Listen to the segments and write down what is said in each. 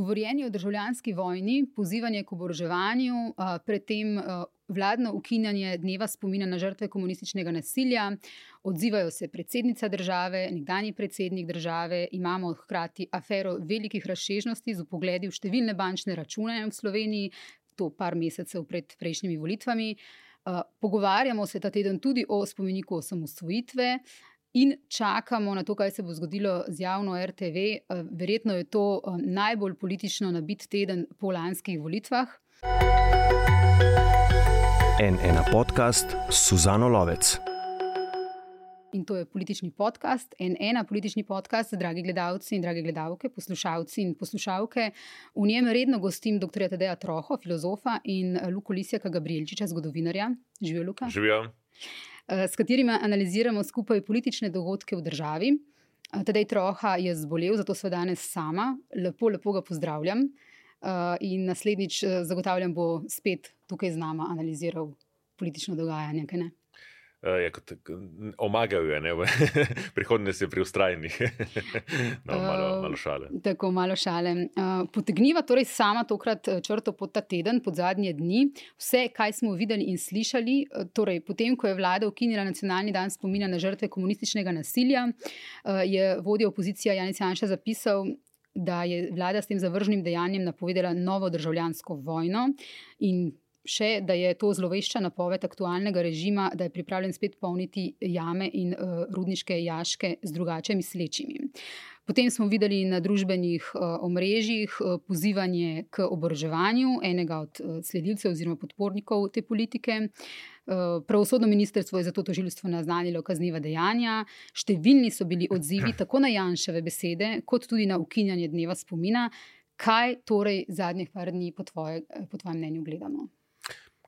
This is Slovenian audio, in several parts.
govorjenje o državljanski vojni, pozivanje k oboroževanju, predtem vladno ukinjanje dneva spomina na žrtve komunističnega nasilja, odzivajo se predsednica države, nekdani predsednik države, imamo hkrati afero velikih razsežnosti z upogledi v številne bančne račune v Sloveniji, to par mesecev pred prejšnjimi volitvami. Pogovarjamo se ta teden tudi o spomeniku osamosvojitve. In čakamo na to, kaj se bo zgodilo z javno RTV. Verjetno je to najbolj politično nabit teden po lanskih volitvah. En ena podcast, Suzano Lovec. In to je politični podcast, en ena politični podcast, dragi gledalci in drage gledalke, poslušalci in poslušalke. V njem redno gostim dr. Tadeja Troho, filozofa in Luko Lisjaka Gabrielčiča, zgodovinarja. Živijo, Luka. Živijo. Eh, s katerima analiziramo skupaj politične dogodke v državi. Eh, Tedej Troha je zbolel, zato sem danes sama. Lepo, lepo ga pozdravljam. Eh, in naslednjič zagotavljam, bo spet tukaj z nama analiziral politično dogajanje. Uh, je kot omagajo, ne v prihodnje si pri ustrajnih. no, malo, malo šale. Uh, tako malo šale. Uh, potegniva torej sama tokrat črto pod ta teden, pod zadnje dni. Vse, kaj smo videli in slišali, torej potem, ko je vlada ukinila nacionalni dan spomina na žrtve komunističnega nasilja, uh, je vodja opozicija Janis Janša zapisal. Da je vlada s tem zavržnim dejanjem napovedala novo državljansko vojno, in še, da je to zlovešča napoved aktualnega režima, da je pripravljen spet polniti jame in uh, rudniške jaške z drugače mislečimi. Potem smo videli na družbenih uh, omrežjih uh, pozivanje k oboroževanju enega od uh, sledilcev oziroma podpornikov te politike. Pravosodno ministrstvo je zato tožilstvo naznanilo kazniva dejanja. Številni so bili odzivi tako na Janševe besede, kot tudi na ukinjanje dneva spomina. Kaj torej zadnjih par dni, po, tvoje, po tvojem mnenju, gledamo?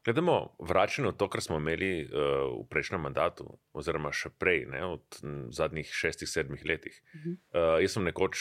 Gledamo vračanje to, kar smo imeli uh, v prejšnjem mandatu, oziroma še prej, ne, od zadnjih šestih, sedmih letih. Uh -huh. uh, jaz sem nekoč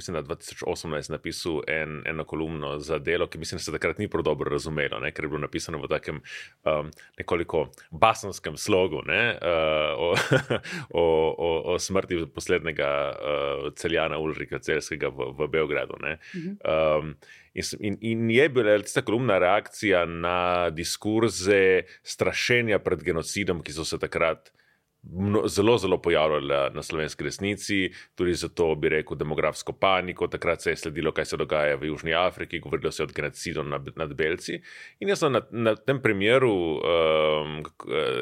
mislim, da 2018 napisal en, eno kolumno za delo, ki mislim, da se takrat ni prav dobro razumelo, ne, ker je bilo napisano v takem um, nekoliko basonskem slogu ne, uh, o, o, o, o smrti poslednjega uh, celjana Ulrika Celskega v, v Beogradu. Um, in, in je bila tista kolumna reakcija na diskurze strašenja pred genocidom, ki so se takrat zelo, zelo pojavljala na slovenski resnici, tudi zato bi rekel demografsko paniko. Takrat se je sledilo, kaj se dogaja v Južni Afriki, govorilo se je o genocidu nad, nad Belci. In jaz sem na, na tem primeru um,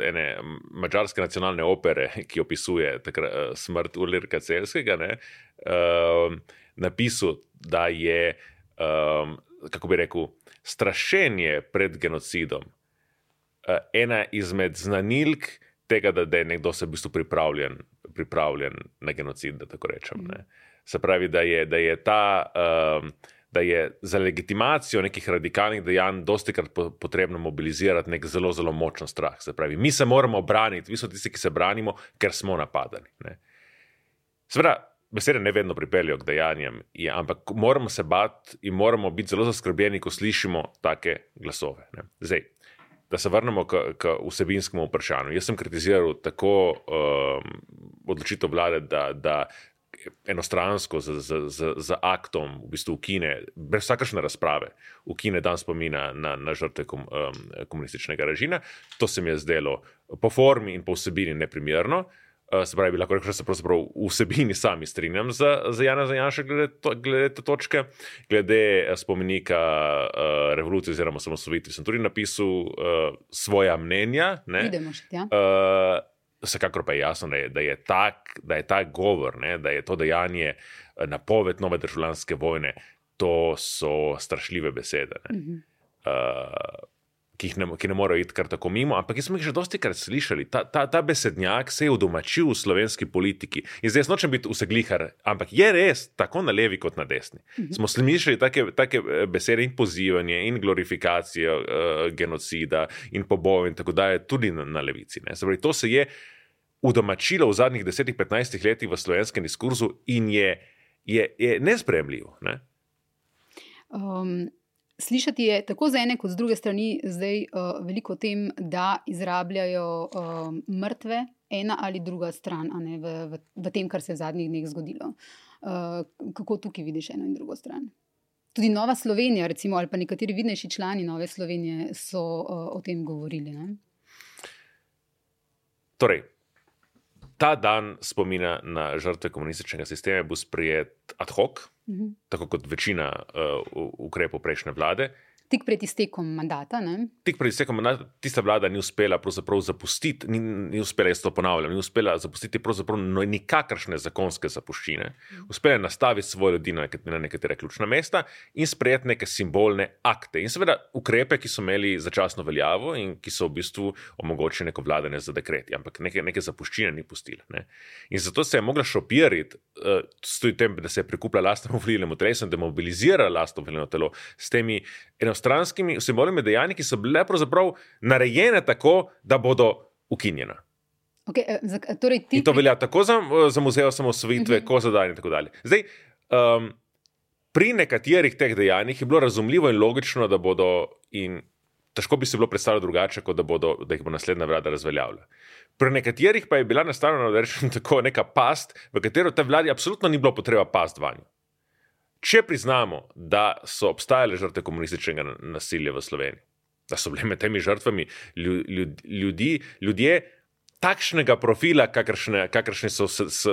ene mačarske nacionalne opere, ki opisuje takrat, uh, smrt Ulrika Celskega, ne, um, napisal, da je, um, kako bi rekel, strašenje pred genocidom uh, ena izmed znanilk tega, da, da je nekdo se v bistvu pripravljen, pripravljen na genocid. Rečem, mm. Se pravi, da je, da je ta. Um, Da je za legitimacijo nekih radikalnih dejanj dosti krat potrebno mobilizirati nek zelo, zelo močen strah. Se pravi, mi se moramo braniti, mi smo tisti, ki se branimo, ker smo napadani. Seveda, besede ne vedno pripeljejo k dejanjem, ampak moramo se bati in moramo biti zelo zaskrbljeni, ko slišimo take glasove. Ne? Zdaj, da se vrnemo k, k vsebinskemu vprašanju. Jaz sem kritiziral tako um, odločitev vlade, da, da enostransko z, z, z, z aktom v bistvu ukine, brez vsakršne razprave, ukine dan spomina na, na žrtve kom, um, komunističnega režima. To se mi je zdelo po formi in po vsebini neprimerno. Uh, se pravi, lahko rečem, da se pravzaprav vsebini sami strinjam z, z Janom Zajanšem glede, to, glede te točke. Glede eh, spomenika uh, revolucije oziroma samosvojitve sem tudi napisal uh, svoja mnenja. Vidimo še, ja. Uh, vsekakor pa je jasno, da je, da je, tak, da je ta govor, ne, da je to dejanje napoved nove državljanske vojne, to so strašljive besede. Uh -huh. uh, ki, ne, ki ne morejo iti kar tako mimo, ampak smo jih že dosti krat slišali. Ta, ta, ta besednjak se je udomačil v slovenski politiki. In zdaj nočem biti vseglihar, ampak je res tako na levi kot na desni. Mhm. Smo slišali take, take eh, besede in pozivanje in glorifikacijo uh, genocida in poboj in tako dalje, tudi na, na levici. Pravi, to se je udomačilo v zadnjih 10-15 letih v slovenskem diskurzu in je, je, je nespremljivo. Ne? Um, Slišati je tako z ene, kot z druge strani zdaj uh, veliko o tem, da izrabljajo uh, mrtve ena ali druga stran ne, v, v, v tem, kar se je v zadnjih dneh zgodilo. Uh, kako tukaj vidiš eno in drugo stran? Tudi Nova Slovenija, recimo, ali pa nekateri vidnejši člani Nove Slovenije so uh, o tem govorili. Ne? Torej, ta dan spomina na žrtve komunističnega sistema bo sprejet ad hoc, -huh. tako kot večina uh, ukrepov prejšnje vlade. Tik pred iztekom mandata. Ne? Tik pred iztekom mandata tista vlada ni uspela zapustiti, ni, ni uspela, jaz to ponavljam, ni uspela zapustiti no, nikakršne zakonske zapuščine. Uspela je nastaviti svoje ljudi na, na nekatere ključna mesta in sprejeti neke simbolne akte. In seveda ukrepe, ki so imeli začasno veljavo in ki so v bistvu omogočili neko vladanje za dekreti, ampak neke, neke zapuščine ni pustila. Ne? In zato se je mogla šopiriti uh, s tem, da se je prikupila lastnemu volilnemu telesu in da mobilizira lastno volilno telo s temi enostranskimi simbolnimi dejanji, ki so bile pravzaprav narejene tako, da bodo ukinjene. Okay, eh, torej ti... In to velja tako za, za muzej osamosvojitve, uh mhm. -huh. kot za dan in tako dalje. Zdaj, um, pri nekaterih teh dejanjih je bilo razumljivo in logično, da bodo, in težko bi se bilo predstavljati drugače, kot da, bodo, da jih bo naslednja vlada razveljavila. Pri nekaterih pa je bila nastavljena, da rečem tako, neka past, v katero te vladi absolutno ni bilo potreba past vanjo. Če priznamo, da so obstajale žrtve komunističnega nasilja v Sloveniji, da so bile med temi žrtvami ljudi, ljudje takšnega profila, kakršne, kakršne so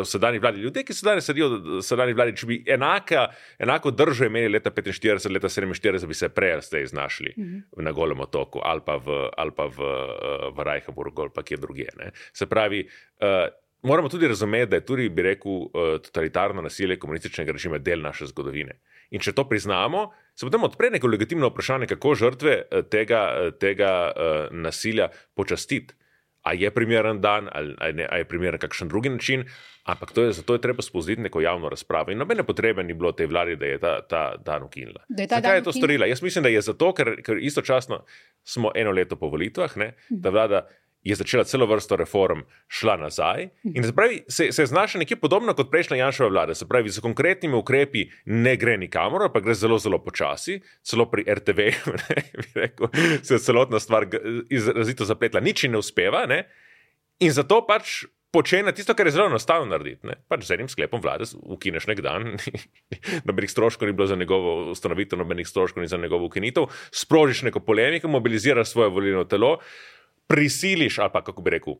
sedajni vladi, ljudje, ki se danes sedijo v sedajni vladi, če bi enaka, enako držo imeli leta 45, leta 47, bi se prej zdaj znašli mm -hmm. na Golem otoku ali pa v, ali pa v, eh, v Rajhaburgu ali pa kje drugje. Ne? Se pravi. Uh, moramo tudi razumeti, da je tudi, bi rekel, eh, totalitarno nasilje komunističnega režima del naše zgodovine. In če to priznamo, se potem odpre neko legitimno vprašanje, kako žrtve eh, tega, eh, tega uh, nasilja počastiti. A je primeren dan, ali, ali, ali je primeren kakšen drugi način, ampak to je, zato je treba spustiti neko javno razpravo. In nobene potrebe ni bilo tej vladi, da je ta, ta dan ukinila. Zakaj je to storila? Jaz mislim, da je zato, ker, ker istočasno smo eno leto po volitvah, ne, da vlada je začela celo vrsto reform, šla nazaj. In se, pravi, se, se je znašla nekje podobno kot prejšnja Janšova vlada. Se pravi, z konkretnimi ukrepi ne gre nikamor, pa gre zelo, zelo počasi. Celo pri RTV rekel, se je celotna stvar izrazito zapletla, nič ne uspeva. Ne? In zato pač. Počne tisto, kar je zelo enostavno narediti. Pač z enim sklepom vlade ukineš nek dan, nobenih stroškov ni bilo za njegovo ustanovitev, nobenih stroškov ni za njegovo ukinitev, sprožiš neko polemiko, mobiliziraš svoje volilno telo, prisiliš, ali pa kako bi rekel,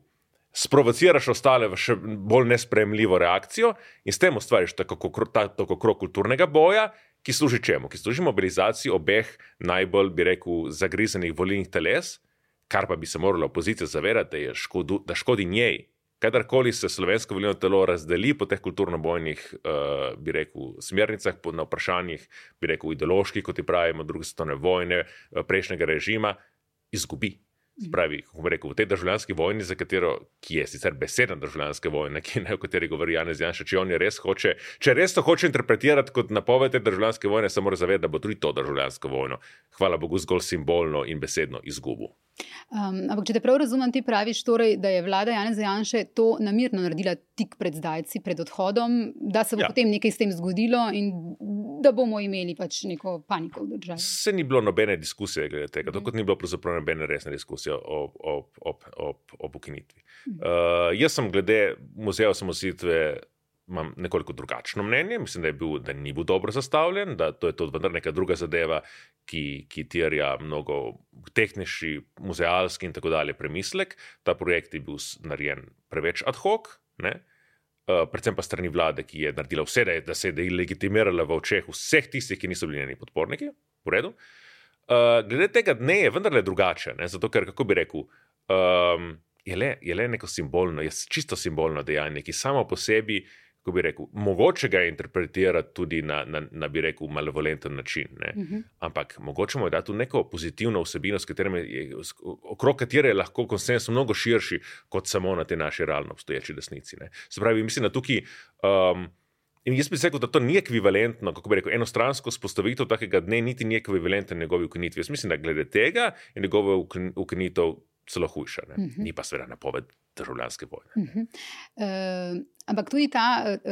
sprovociraš ostale v še bolj nespremljivo reakcijo in s tem ustvariš tako, tako krok kulturnega boja, ki služi čemu? Ki služi mobilizaciji obeh najbolj, bi rekel, zagrizenih volilnih teles, kar pa bi se morala opozicija zavedati, da, škodu, da škodi njej. Kadarkoli se slovensko volilno telo razdeli po teh kulturno-bojnih, uh, bi rekel, smernicah, po, na vprašanjih, bi rekel, ideoloških, kot ti pravimo, druge svetovne vojne, uh, prejšnjega režima, izgubi. Spravi, kako rekel, v tej državljanski vojni, katero, ki je sicer besedna državljanska vojna, ki ne, o kateri govori Janez Janša, če on je res hoče, če res to hoče interpretirati kot napoved te državljanske vojne, se mora zavedati, da bo tudi to državljansko vojno, hvala Bogu, zgolj simbolno in besedno izgubil. Um, ampak, če te prav razumem, ti praviš, torej, da je vlada Janeza Janša to namirno naredila tik pred zdajci, pred odhodom, da se bo ja. potem nekaj s tem zgodilo in da bomo imeli pač neko paniko v državi. Se ni bilo nobene diskusije glede tega, tako kot ni bilo pravzaprav nobene resne diskusije o, o, o, o, o ukinitvi. Uh, jaz sem glede muzeja osamositve imam nekoliko drugačno mnenje. Mislim, da, bil, da ni bil dobro zastavljen, da to je to vendar neka druga zadeva, ki, ki terja mnogo tehnični, muzealski in tako dalje premislek. Ta projekt je bil narejen preveč ad hoc. Ne? Uh, predvsem pa strani vlade, ki je naredila vse, da, je, da se je legitimirala v očeh vseh tistih, ki niso bili njeni podporniki, v redu. Uh, glede tega dne je vendarle drugače, ne? zato ker, kako bi rekel, um, je, le, je le neko simbolno, je čisto simbolno dejanje, ki samo po sebi uh, kako bi rekel, mogoče ga interpretirati tudi na, na, na bi rekel, malevolenten način. Uh mhm. -huh. Ampak mogoče mu je dati neko pozitivno vsebino, je, okrog katere je lahko konsens mnogo širši kot samo na te naše realno obstoječi desnici. Ne. Se pravi, mislim, da tukaj. Um, In jaz bi rekel, da to ni ekvivalentno, kako bi rekel, enostransko spostavitev takega dne, niti ni ekvivalentno njegovi ukinitvi. Jaz mislim, da glede tega je njegova ukinitev celo hujša, uh mhm. -huh. ni pa seveda napoved državljanske vojne. Uh -huh. uh, ampak tudi ta, uh,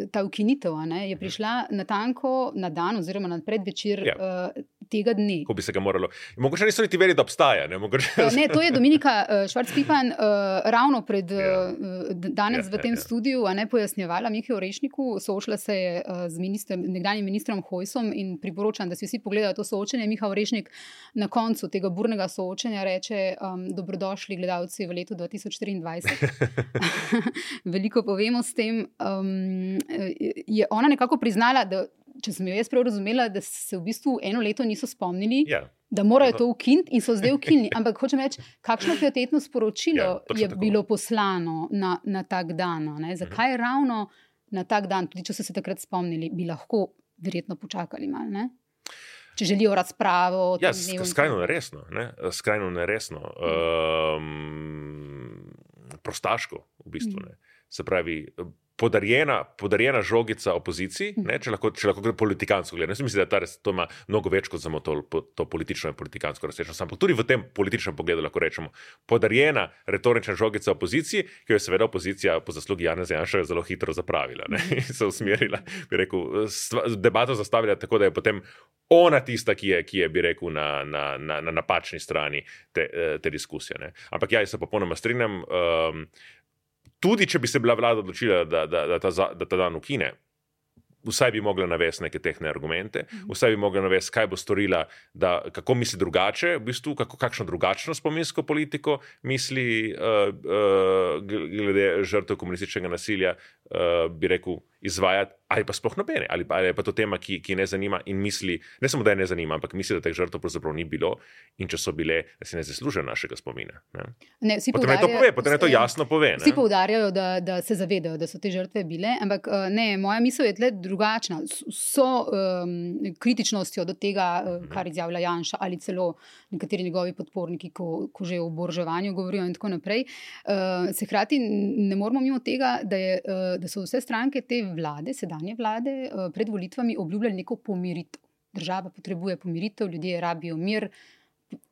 uh, ta ukinitev ne, je mhm. prišla na tanko na dan, oziroma na predvečer ja. uh, tega dne. Ko bi se ga moralo. Mogoče niso niti vedeli, da obstaja. Ne, Mogoče... Uh, ne to je Dominika uh, Švarc-Pipan uh, ravno pred Ja. danes Ja, v tem ja, ja. studiu ne pojasnjevala Miki Orešniku, soočila se je uh, z ministrem, nekdanjim ministrom Hojsom in priporočam, da si vsi pogledajo to soočenje. Miha Orešnik na koncu tega burnega soočenja reče: um, Dobrodošli, gledalci v letu 2024. Veliko povemo s tem. Um, je ona nekako priznala, da, če sem jo jaz prav razumela, da se v bistvu eno leto niso spomnili, Ja. da morajo to ukiniti in so zdaj ukinili. Ampak hočem reči, kakšno pietetno sporočilo Ja, je tako. bilo poslano na, na tak dan. Ne? Zakaj Mhm. ravno na tak dan, tudi če so se takrat spomnili, bi lahko verjetno počakali malo. Ne? Če želijo razpravo Ja, skrajno neresno. Ne? Skrajno neresno. Um, prostaško, v bistvu. Mm. Ne? Se pravi, podarjena, podarjena žogica opoziciji, Mhm. ne? če lahko, če lahko gre politikansko gledano. Jaz mislim, da ta res, to ima mnogo več kot samo to, to politično in politikansko razsežnost. Ampak tudi v tem političnem pogledu lahko rečemo, podarjena retorična žogica opoziciji, ki jo je seveda opozicija po zaslugi Jana Zajanša zelo hitro zapravila ne? in se usmerila, bi rekel, stva, debato zastavila tako, da je potem ona tista, ki je, ki je bi rekel, na, na, na, na napačni strani te, eh, te diskusije. Ne? Ampak ja, jaz se popolnoma strinjam. Um, tudi če bi se bila vlada odločila, da, da, da, ta, da ta dan ukine. Vsaj bi mogla navesti neke tehne argumente, vsaj bi mogla navesti, kaj bo storila, da, kako misli drugače, v bistvu, kako, kakšno drugačno spominsko politiko misli uh, uh, glede žrtev komunističnega nasilja, uh, bi rekel, izvajati, ali pa sploh nobene, ali pa, ali pa to tema, ki, ki je ne zanima in misli, ne samo da je ne zanima, ampak misli, da teh žrtev pravzaprav ni bilo in če so bile, da si ne zaslužijo našega spomina. Ne? Ne, Potem naj to pove, potem naj to ja. jasno pove. Vsi ne. poudarjajo, da, da se zavedajo, da so te žrtve bile, ampak eh, ne, moja misel je tle drugačna. So um, kritičnostjo do tega, eh, kar izjavlja Janša, ali celo nekateri njegovi podporniki, ko, ko že o oboroževanju govorijo in tako naprej. Uh, se hkrati ne moramo mimo tega, da, je, uh, da so vse stranke te vlade, sedanje vlade, uh, pred volitvami obljubljali neko pomiritev. Država potrebuje pomiritev, ljudje rabijo mir.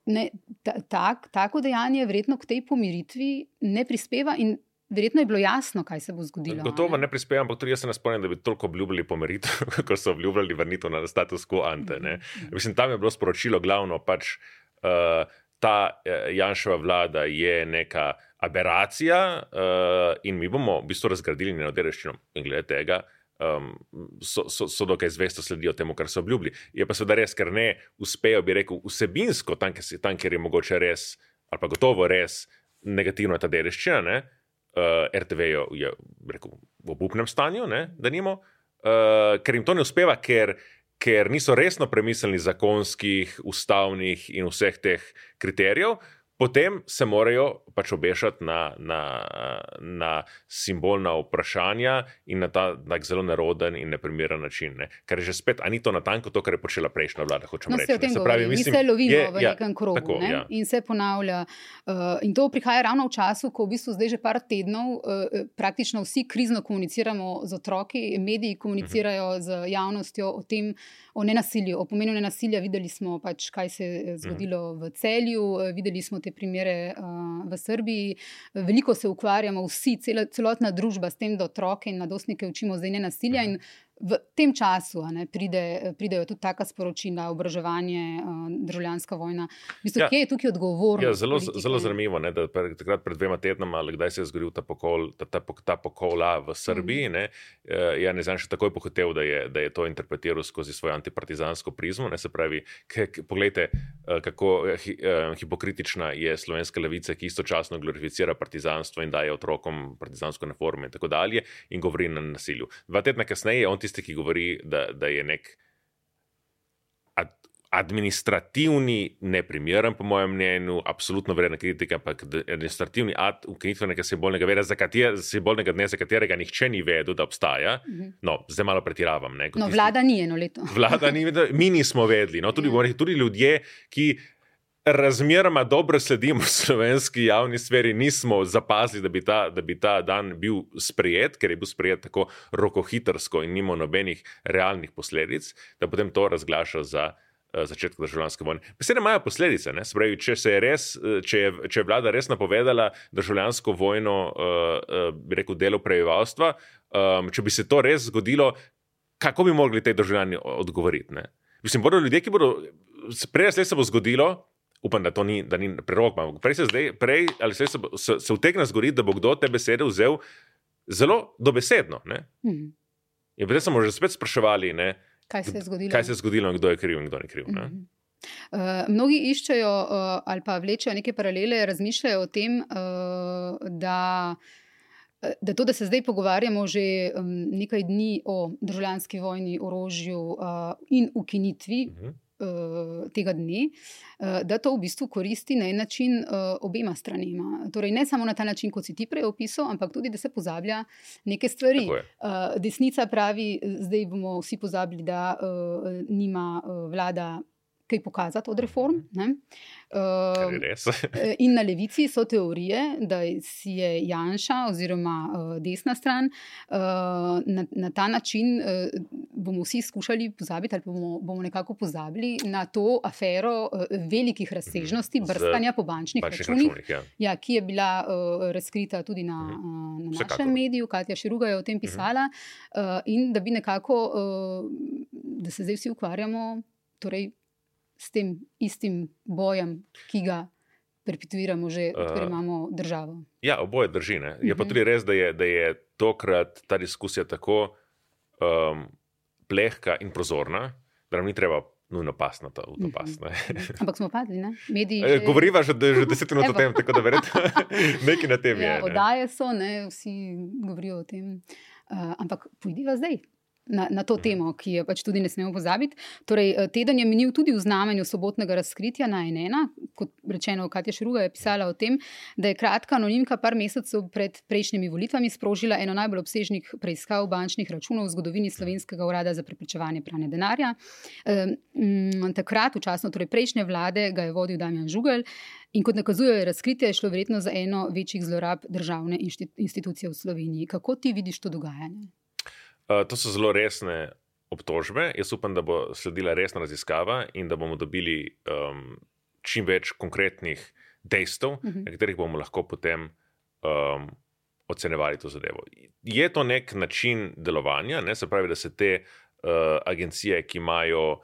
Ne, ta, tak, tako dejanje verjetno k tej pomiritvi ne prispeva in verjetno je bilo jasno, kaj se bo zgodilo. Gotovo ne prispevam, ampak tudi jaz se ne spomnim, da bi toliko obljubljali pomiritev, kot so obljubljali vrnitev na status quo ante. Ne. Mislim, tam je bilo sporočilo glavno, pač uh, ta uh, Janševa vlada je neka aberacija uh, in mi bomo v bistvu razgradili njeno dereščino in glede tega. Um, so, so, so dokaj zvesto sledijo temu, kar so obljubili. Je pa seveda res, ker ne uspejo, bi rekel, vsebinsko, tam, kjer, tam, kjer je mogoče res, ali pa gotovo res negativna ta dereščina. Ne? uh, RTV je, je rekel, v obupnem stanju, ne, da nimo, uh, ker jim to ne uspeva, ker, ker niso resno premislili zakonskih, ustavnih in vseh teh kriterijev. Potem se morajo pač obešati na, na, na simbolna vprašanja in na ta tak zelo neroden in neprimeren način. Ne. Kar je že spet, a ni to natanko to, kar je počela prejšnja vlada, No, reči. se Se pravi, mi se lovimo je- v ja, nekem krogu tako, ne? ja. in se ponavlja. Uh, in to prihaja ravno v času, ko v bistvu zdaj že par tednov uh, praktično vsi krizno komuniciramo z otroki, mediji komunicirajo z javnostjo o tem, o nenasilju, o pomenu nenasilja. Videli smo, pač, kaj se je zgodilo v celju, uh, videli smo te primere uh, v Srbiji. Veliko se ukvarjamo vsi, cela, celotna družba s tem, da otroke in mladostnike učimo zdaj nenasilja. In v tem času ne, pride, pridejo tudi taka sporočila, obraževanje, uh, državljanska vojna. Bistvu, Ja. Kje je tukaj odgovornost? Ja, zelo, politike? zelo zanimivo je, da pre, takrat pred dvema tednoma, ali kdaj se je zgodil ta pokol, ta, ta, ta pokola v Srbiji. Ne, uh, ja, ne znam, še takoj pohotel, da je, da je to interpretiral skozi svojo antipartizansko prizmo. Ne, se pravi, k, k, poglejte, uh, kako hi, hipokritična je slovenska levica, ki istočasno glorificira partizanstvo in daje otrokom partizansko uniforme in tako dalje, in govori na nasilju. Dva tedna kasneje je on tisti, ki govori, da, da je nek ad, administrativni, neprimeren, po mojem mnenju, absolutno vredna kritika, ampak administrativni akt ukinitvenega simbolnega veda, za kater, simbolnega dne, za katerega nihče ni vedel, da obstaja. Mhm. No, zdaj malo pretiravam. Ne, No, tisti- vlada ni eno leto. Vlada ni vedela, mi nismo vedeli. No, tudi, Ja. tudi ljudje, ki razmeroma dobro sledimo slovenski javni sferi, nismo zapazili, da bi, ta, da bi ta dan bil sprejet, ker je bil sprejet tako rokohitrsko in nima nobenih realnih posledic, da potem to razglaša za. eh, Začetek državljanske vojne. Besede imajo posledice. ne. Se Pravi, če, je res, eh, če, je, če je vlada res napovedala državljansko vojno, uh, uh, rekel, delu prebivalstva, um, če bi se to res zgodilo, kako bi mogli te državljani odgovoriti? Ne? Mislim, bodo ljudje, ki bodo prej ali slej se bo zgodilo, upam, da to ni, da ni prerok, prej, se, zdaj, prej se, se, se utegne zgoditi, da bo kdo te besede vzel zelo dobesedno. Ne? Mhm. In potem smo že spet spraševali, ne, Kaj se je zgodilo? kaj se je zgodilo, kdo je kriv in kdo ni kriv. Ne? Mhm. Uh, mnogi iščejo uh, ali pa vlečejo neke paralele, razmišljajo o tem, uh, da, da to, da se zdaj pogovarjamo že um, nekaj dni o državljanski vojni, orožju uh, in ukinitvi Mhm. uh, tega dne, uh, da to v bistvu koristi na en način uh, obema stranema. Torej, ne samo na ta način, kot si ti prej opisal, ampak tudi, da se pozablja neke stvari. Desnica pravi, zdaj bomo vsi pozabili, da nima vlada kaj pokazati od reform. Ne? Kar Uh. In na levici so teorije, da si je Janša oziroma uh, desna stran uh, na, na ta način uh, bomo vsi skušali pozabiti, ali bomo, bomo nekako pozabili na to afero uh, velikih razsežnosti, Z brskanja po bančnih Bančnih računih. računih, ja. Ja, ki je bila uh, razkrita tudi na, Mhm. uh, na Vsekakor. našem mediju, Katja Širuga je o tem pisala, uh, in da bi nekako, uh, da se zdaj vsi ukvarjamo torej, s tem istim bojem, ki ga perpetuiramo že, odkar Uh, imamo državo. Ja, oboje drži. Ne? Je pa Mhm. tudi res, da je, da je tokrat ta diskusija tako um, plehka in prozorna, da nam ni treba nujno pasti na to, v to pas. ne. Ampak smo padli, ne? Mediji. Eh, že- Govoriva že, že deset minut o tem, tako da verjetno nekaj na tem Ja, je. ne. oddaje so, ne, vsi govorijo o tem. Uh, ampak pojdiva zdaj. Na, na to Mhm. temo, ki jo pač tudi ne smemo pozabiti. Torej, eh, teden je minil tudi v znamenju sobotnega razkritja na NN. Kot rečeno, Katja Šruga je pisala o tem, da je kratka anonimka par mesecev pred prejšnjimi volitvami sprožila eno najbolj obsežnih preiskav bančnih računov v zgodovini Slovenskega urada za preprečevanje pranja denarja. Eh, mm, takrat, v času torej prejšnje vlade, ga je vodil Damjan Žugelj. In kot nakazujejo razkritje, je šlo verjetno za eno večjih zlorab državne inšti- institucije v Sloveniji. Kako ti vidiš to dogajanje? Uh, to so zelo resne obtožbe. Jaz upam, da bo sledila resna raziskava in da bomo dobili um, čim več konkretnih dejstev, Mhm. na katerih bomo lahko potem um, ocenjevali to zadevo. Je to nek način delovanja, ne? se pravi, da se te uh, agencije, ki imajo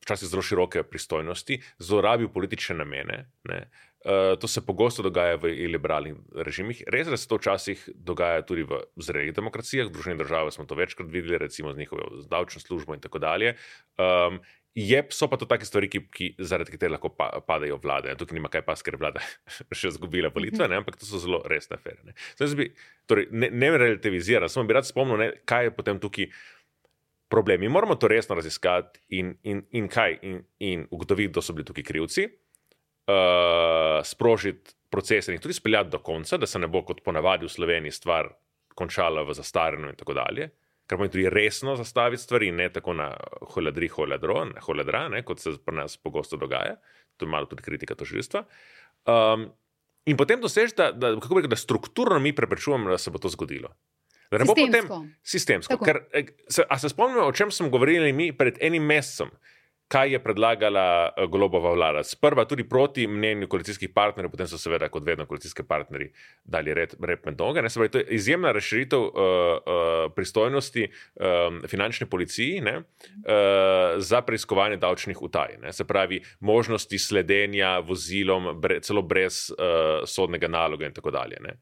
včasih zelo široke pristojnosti, zlorabijo v politične namene. Ne? Uh, to se pogosto dogaja v liberalnih režimih. Res je, da se to včasih dogaja tudi v zrelih demokracijah, v Združenih državah smo to večkrat videli, recimo z njihovo davčno službo in tako dalje. Um, je, so pa to take stvari, ki, ki zaradi katerih lahko pa, padajo vlade. Ne? Tukaj nima kaj pas, ker je vlada še izgubila volitve, ampak to so zelo resne afere. Ne, torej, ne, ne relativiziram, samo bi rad spomnil, ne, kaj je potem tukaj problem. Mi moramo to resno raziskati in, in, in kaj, in, in ugotoviti, kdo so bili tukaj krivci, uh, sprožiti procese in jih tudi speljati do konca, da se ne bo kot ponavadi v Sloveniji stvar končala v zastaranju in tako dalje. Ker moramo tudi resno zastaviti stvari, ne tako na holadri, holadro, holadra, ne, kot se pri nas pogosto dogaja. To je malo tudi kritika tožilstva. Um, in potem dosež, da, da, kako rekel, da strukturno mi preprečujemo, da se bo to zgodilo. Da ne bo potem Sistemsko. sistemsko. Tako. Ker, eh, se, a se spomnimo, o čem smo govorili mi pred enim mesecem, kaj je predlagala eh, Golobova vlada. Sprva tudi proti mnenju koalicijskih partnerjev, potem so seveda, kot vedno, koalicijske partnerji dali red, rep med noge. Se pravi, to je izjemna razširitev uh, uh, pristojnosti um, finančne policiji ne, uh, za preiskovanje davčnih utaj. Ne, se pravi, možnosti sledenja vozilom, bre, celo brez uh, sodnega naloga in tako dalje. Ne.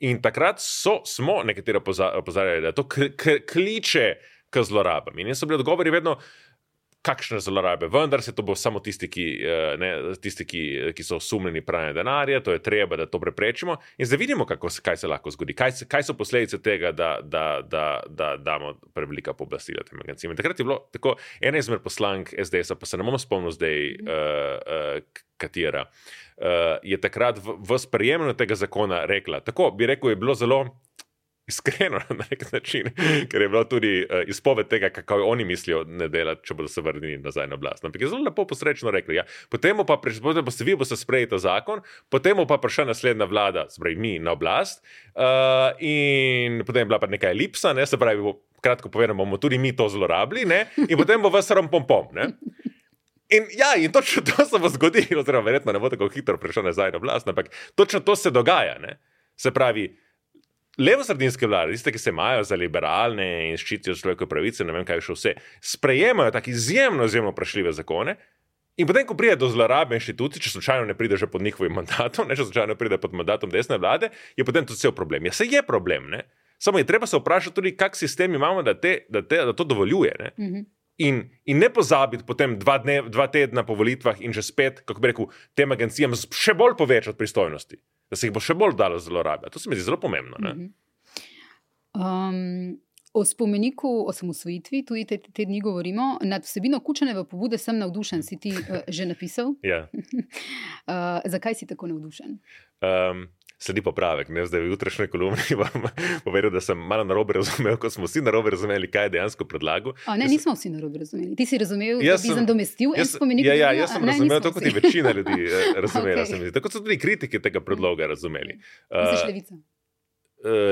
In takrat so, smo nekateri opoza- opozarjali, da to kliče k zlorabam. In so bili odgovori vedno, kakšne zlorabe, vendar se to bo samo tisti, ki, eh, ne, tisti, ki, ki so osumljeni pranja denarja, to je treba, da to preprečimo. In zdaj vidimo, kako, kaj se lahko zgodi, kaj, se, kaj so posledice tega, da, da, da, da damo prevelika pooblastila tem agencijam. Takrat je bilo tako, ena izmed poslank SDS, pa se ne bom spomnil zdaj, uh, uh, katera, uh, je takrat v, v sprejemljanju tega zakona rekla. Tako bi rekel, je bilo zelo. Iskreno, na nek način, ker je bila tudi uh, izpoved tega, kako oni mislijo, ne delati, če bodo se vrnili nazaj na oblast. Ampak je zelo lepo posrečno rekli. Ja. Potem pa, priš- potem boste vi boste sprejeli ta zakon, potem pa prišla naslednja vlada, pravi mi na oblast, uh, in potem je bila pa neka elipsa, ne, se pravi, bo, kratko povedano, bomo tudi mi to zlorabili, ne, in potem bo vas rom pom pom. Ne. In, ja, in točno to se bo zgodilo, oziroma verjetno ne bo tako hitro prišel nazaj na oblast, ampak točno to se dogaja. Ne. Se pravi, levo-sredinske vlade, tiste, ki se imajo za liberalne in ščitijo človekove pravice, ne vem kaj še vse, sprejemajo tako izjemno, izjemno vprašljive zakone In potem, ko pride do zlorabe inštitucij, če slučajno ne pride že pod njihovim mandatom, ne če slučajno pride pod mandatom desne vlade, je potem to cel problem. Ja, se je problem, ne? samo je treba se vprašati tudi, kak sistem imamo, da, te, da, te, da to dovoljuje. Ne? Mm -hmm. In, in ne pozabiti potem dva, dne, dva tedna po volitvah in že spet, kako bi rekel, tem agencijam še bolj povečati pristojnosti, da se jih bo še bolj dalo zlorabljati. To se mi zdi zelo pomembno. Mm -hmm. um, O spomeniku o samosvojitvi tudi te, te dni govorimo. Nad vsebino kučene v pobude sem navdušen, si ti uh, že napisal. Ja. uh, zakaj si tako navdušen? Um, sledi popravek. Ne? Zdaj, v jutrišnji kolumni bom povedal, da sem malo narobe razumel, ko smo vsi narobe razumeli, kaj je dejansko predlagal. A, ne, nismo vsi narobe razumeli. Ti si razumel, da bi nadomestil en spomenik. Ja, ja, jaz sem ne, razumel to, kot je večina ljudi eh, razumela. okay. Tako so tudi kritiki tega predloga razumeli. Uh,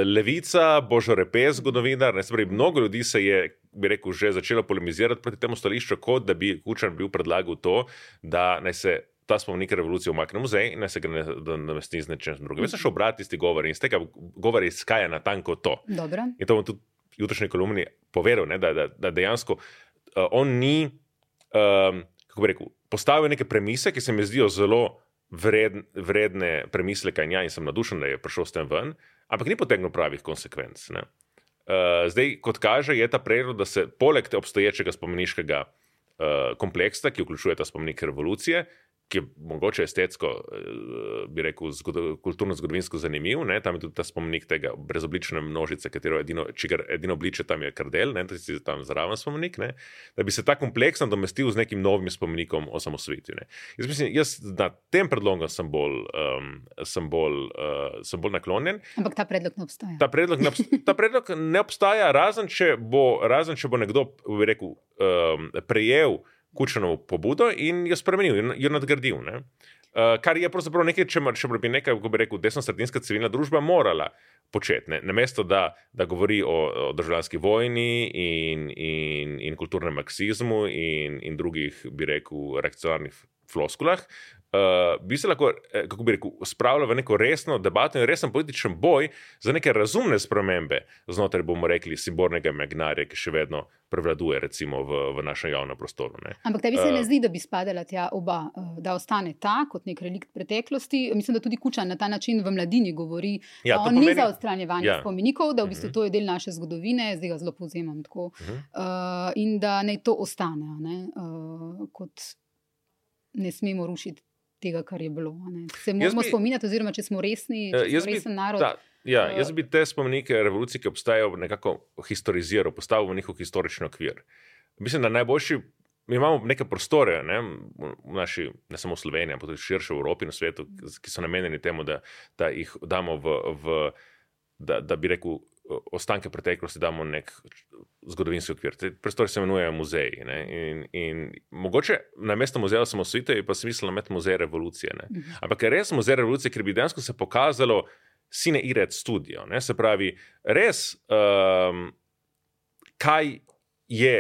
Levica, Božo Repes, zgodovinar, ne spravi, mnogo ljudi se je, bi rekel, že začelo polemizirati proti temu stališču, kot da bi Kučan bil predlagal to, da naj se ta spomenik revolucije umakne v muzej in naj se ga ne namesti z nečem drugim. Jaz sem šel brati tisti govor in iz tega govora izhaja na tanko to. Dobro. In to bom tudi v jutrišnji kolumni povedal, ne, da, da, da dejansko uh, on ni, um, kako bi rekel, postavil neke premise, ki se mi zdijo zelo vredne, vredne premisleka in ja, in sem nadušen, da je prišel s tem ven ampak ni potegnil pravih konsekvenc. Uh, zdaj, kot kaže, je ta predlog, da se poleg obstoječega spomeniškega uh, kompleksa, ki vključuje ta spomenik revolucije, ki je mogoče estetsko, eh, bi rekel, kulturno-zgodovinsko zanimiv. Ne? Tam je tudi ta spomenik tega brezoblične množice, katero edino, čigar edino obliče tam je kardel, ne? tudi si tam zraven spomenik. Ne? Da bi se ta kompleks nadomestil z nekim novim spomenikom o samosvitju. Jaz mislim, jaz na tem predlogu sem bolj, um, sem, bolj, uh, sem bolj naklonjen. Ampak ta predlog ne obstaja. Ta predlog ne, obstaja, ta predlog ne obstaja, razen če bo, razen če bo nekdo rekel, um, prejel kučeno pobudo in jo spremenil, in jo nadgradil. Ne? Uh, kar je pravzaprav nekaj, če, če bi nekaj, kako bi rekel, desno-sredinska civilna družba morala početi. Ne? Namesto da, da govori o, o državljanski vojni in, in, in kulturnem marksizmu in, in drugih, bi rekel, reakcionarnih floskulah, uh, bi se lahko, eh, kako bi rekel, spravila v neko resno debato in resen političen boj za neke razumne spremembe znotraj, bomo rekli, simbolnega imaginarja, ki še vedno prevladuje, recimo, v, v našem javnem prostoru. Ne. Ampak tebi se uh, ne zdi, da bi spadala tja oba, da ostane ta kot nek relikt preteklosti. Mislim, da tudi Kučan na ta način v mladini govori, ja, on pomeni, ni za odstranjevanje ja. spomenikov, da v bistvu uh mhm. -huh. to je del naše zgodovine, zdaj ga zelo povzemam tako. Uh -huh. uh, in da naj to ostane. Ne, uh, kot, Ne smemo rušiti tega, kar je bilo. Ne. Se moramo bi, spominjati, oziroma če smo resni, če uh, smo resen bi, narod. Ta, ja, jaz bi te spomenike revolucije, ki obstajajo, nekako historiziral, postavil v njihov historični okvir. Mislim, da najboljši. Mi imamo neke prostore, ne, v naši, ne samo v Sloveniji, ampak tudi širše v Evropi in svetu, ki so namenjeni temu, da, da jih damo v, v da, da bi rekel, ostanke preteklosti damo nek zgodovinski okvir. Te prostori se imenujejo muzeji. In, in mogoče na mesto muzeja samo svite, je pa smiselno imeti muzej revolucije. Ne? Mhm. Ampak je res muzej revolucije, ker bi dejansko se pokazalo sine iret studio. Ne? Se pravi, res, um, kaj je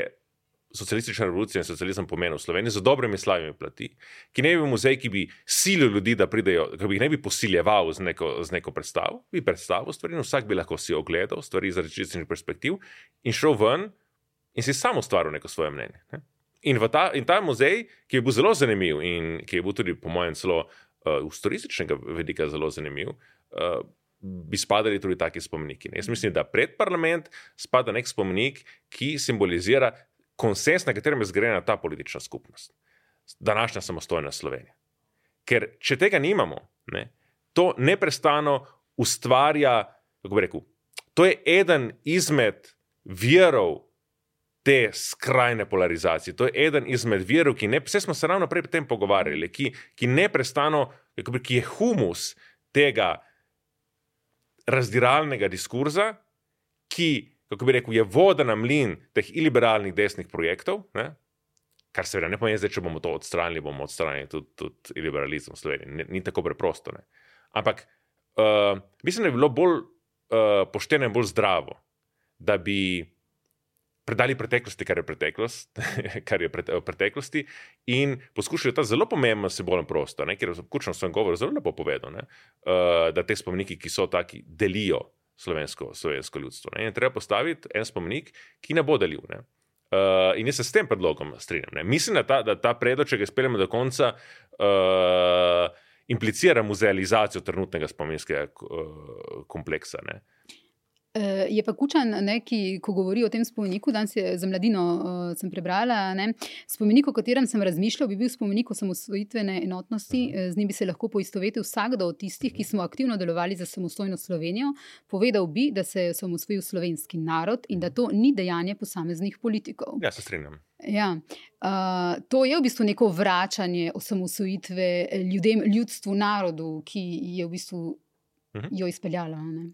socialistična revolucija in socializem pomenil v Sloveniji z dobrimi slavimi plati, ki ne bi bil muzej, ki bi silil ljudi, da pridejo, ki bi jih ne bi posiljeval z neko, z neko predstavo, bi predstavil stvari in vsak bi lahko si ogledal stvari iz različnih perspektiv in šel ven in si sam ustvaril neko svoje mnenje. Ne? In, ta, in ta muzej, ki je bil zelo zanimiv in ki je bil tudi, po mojem, celo uh, iz turističnega vidika zelo zanimiv. Uh, Bi spadali tudi taki spomeniki. Jaz mislim, da pred parlament spada nek spomenik, ki simbolizira konsens, na katerem je zgrajena ta politična skupnost, današnja samostojna Slovenija. Ker če tega nimamo, ne, to neustano ustvarja, kako bi rekel, to je eden izmed virov te skrajne polarizacije. To je eden izmed virov, ki ne, vse smo se ravno prej o tem pogovarjali, ki, ki neustano, ki je humus tega razdiralnega diskurza, ki kako bi rekel, je voda na mlin teh iliberalnih desnih projektov, ne? kar seveda ne pomeni, da če bomo to odstranili, bomo odstranili tudi, tudi iliberalizem v Sloveniji. Ni, ni tako preprosto. Ne? Ampak uh, mislim, da bi bilo bolj uh, pošteno in bolj zdravo, da bi predali preteklosti, kar je preteklost, kar je v preteklosti, in poskušali ta zelo pomemben simbolen prostor, ker je v kučnem svojem govoru zelo lepo povedal, ne, uh, da te spomeniki, ki so taki, delijo slovensko, slovensko ljudstvo. Ne? In treba postaviti en spomenik, ki ne bo delil. Ne? Uh, in jaz se s tem predlogom strinjam. Ne. Mislim, da ta, da ta predlog, če ga izpeljemo do konca, uh, implicira muzealizacijo trenutnega spominskega uh, kompleksa. Ne. Eh, je pa Kučan, ne, ki, ko govori o tem spomeniku, danes je za mladino uh, sem prebrala. Ne, spomenik, o katerem sem razmišljal, bi bil spomenik osamosvojitvene enotnosti. Uh, z njim bi se lahko poistovetil vsakdo od tistih, ki smo aktivno delovali za samostojno Slovenijo. Povedal bi, da se je osamosvojil slovenski narod in da to ni dejanje posameznih politikov. Ja, se strinjam. Ja, uh, to je v bistvu neko vračanje osamosvojitve ljudem, ljudstvu, narodu, ki je v bistvu uh -huh. jo izpeljalo. Ne.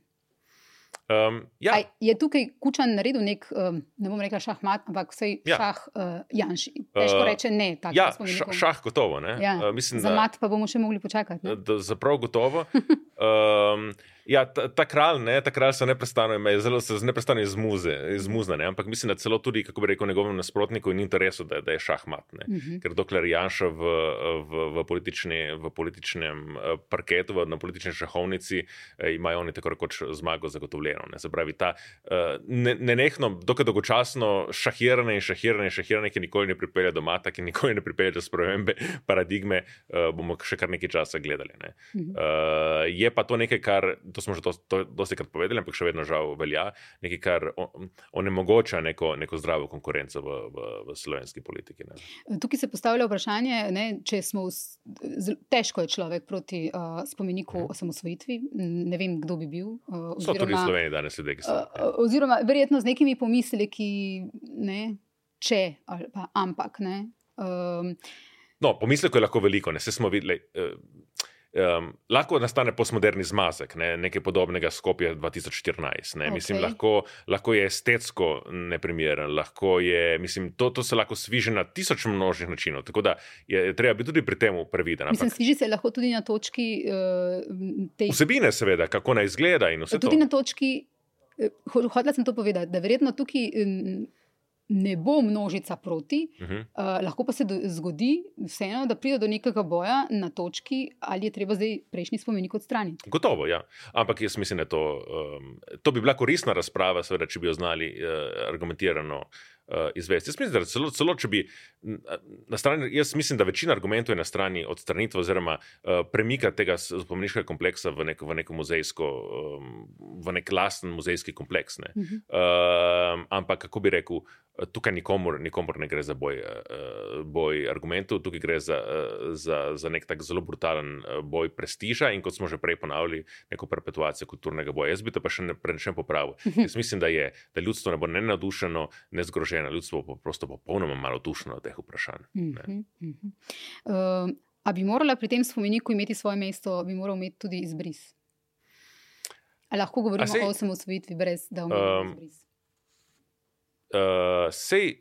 Um, ja. Aj, je tukaj Kučan naredil nek, um, ne bom rekel šahmat, ampak vsej ja. šah uh, Janši. Težko uh, reče ne. Ja, šah, šah gotovo. Ja. Uh, mislim, za mat pa bomo še mogli počakati. Za prav gotovo. um, Ja, ta, ta kralj, ne, ta kralj se neprestano ima, zelo se neprestano izmuze, izmuzna, ne, ampak mislim, da celo tudi, kako bi rekel, njegovemu nasprotniku in interesu, da, da je šahmat. Ne, uh mhm. -huh. Ker dokler Janša v, v, v, politični, v političnem eh, parketu, v, na politični šahovnici, eh, imajo oni tako rekoč zmago zagotovljeno. Ne, se pravi, ta eh, nenehno, ne dokaj dolgočasno šahiranje in šahiranje in šahiranje, ki nikoli ne pripelje do mata, ki nikoli ne pripelje do spremembe paradigme, eh, bomo še kar nekaj časa gledali. Ne. Uh -huh. eh, je pa to nekaj, kar to smo že dosti krat povedali, ampak še vedno žal velja, nekaj, kar onemogoča neko, neko zdravo konkurenco v, v, v slovenski politiki. Ne. Tukaj se postavlja vprašanje, ne, če smo v, težko je človek proti uh, spomeniku hmm. osamosvojitvi. Ne vem, kdo bi bil. Uh, oziroma, so tudi Sloveniji danes ljudje, ki so. Uh, oziroma, verjetno z nekimi pomisleki, ne, če ali pa ampak. Ne, um, no, pomisleko je lahko veliko, ne, se smo videli. Uh, Um, lahko nastane postmoderni zmazek, ne, nekaj podobnega skopje 2014. Okay. Mislim, lahko, lahko je estetsko neprimeren, lahko je, mislim, to, to se lahko sviže na tisoč množnih načinov. Tako da je, treba biti tudi pri tem previden. Mislim, sviži se lahko tudi na točki uh, te vsebine, seveda, kako naj izgleda. Tudi to. na točki, uh, hodila sem to povedati, da verjetno tukaj. Ne bo množica proti, uh -huh. uh, lahko pa se do, zgodi, vseeno, da pride do nekega boja na točki, ali je treba zdaj prejšnji spomenik odstraniti. Gotovo, ja. Ampak jaz mislim, da to, um, to bi bila koristna razprava, seveda, če bi jo znali uh, argumentirano uh, izvesti. Jaz mislim, da celo, celo če bi na strani, jaz mislim, da večina argumentov je na strani odstranitve oziroma uh, premika tega spomeniškega kompleksa v, nek, v neko muzejsko, um, v nek lasten muzejski kompleks. Ne. Uh -huh. uh, ampak kako bi rekel, tukaj nikomor, nikomor ne gre za boj, uh, boj argumentov, tukaj gre za, uh, za, za nek tak zelo brutalen boj prestiža in kot smo že prej ponavljali, neko perpetuacijo kulturnega boja. Jaz bi to pa še ne prečem popravil. Jaz mislim, da je, da ljudstvo ne bo ne navdušeno, ne zgroženo ljudstvo pa prosto popolnoma malo dušno od teh vprašanj. Uh -huh, uh -huh. Uh, a bi morala pri tem spomeniku imeti svoje mesto, bi moral imeti tudi izbris? Ali lahko govorimo sej, o osamosvojitvi, brez da omenimo um, izbris? Uh, sej,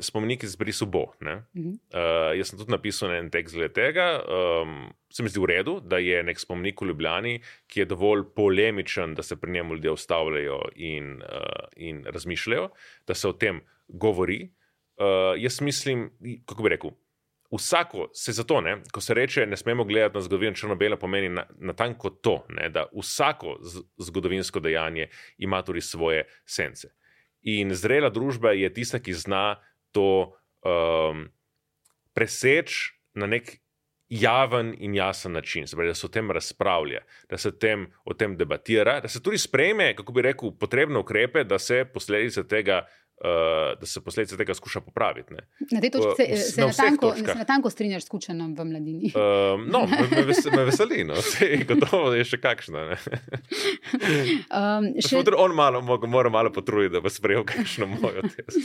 spomenik izbrisu bo. Uh -huh. uh, jaz sem tudi napisal en tekst glede tega. Um, se mi zdi v redu, da je nek spomenik v Ljubljani, ki je dovolj polemičen, da se pri njemu ljudje ustavljajo in, uh, in razmišljajo, da se o tem govori. Uh, jaz mislim, kako bi rekel. Vsako se zato, ne, ko se reče, ne smemo gledati na zgodovino črno-bela, pomeni natanko na to, ne, da vsako zgodovinsko dejanje ima tudi svoje sence. In zrela družba je tista, ki zna to um, preseči na nek javen in jasen način, pravi, da se o tem razpravlja, da se tem, o tem debatira, da se tudi sprejme, kako bi rekel, potrebne ukrepe, da se posledice tega uh, da se posledice tega skuša popraviti. Ne. Na tej točki se, se, na natanko, se natanko strinjaš s kučenom v mladini. Uh, no, me, me veseli, no. Sej, gotovo je še kakšna. um, še... On malo, mora malo potruditi, da bo sprejel kakšno mojo tezo.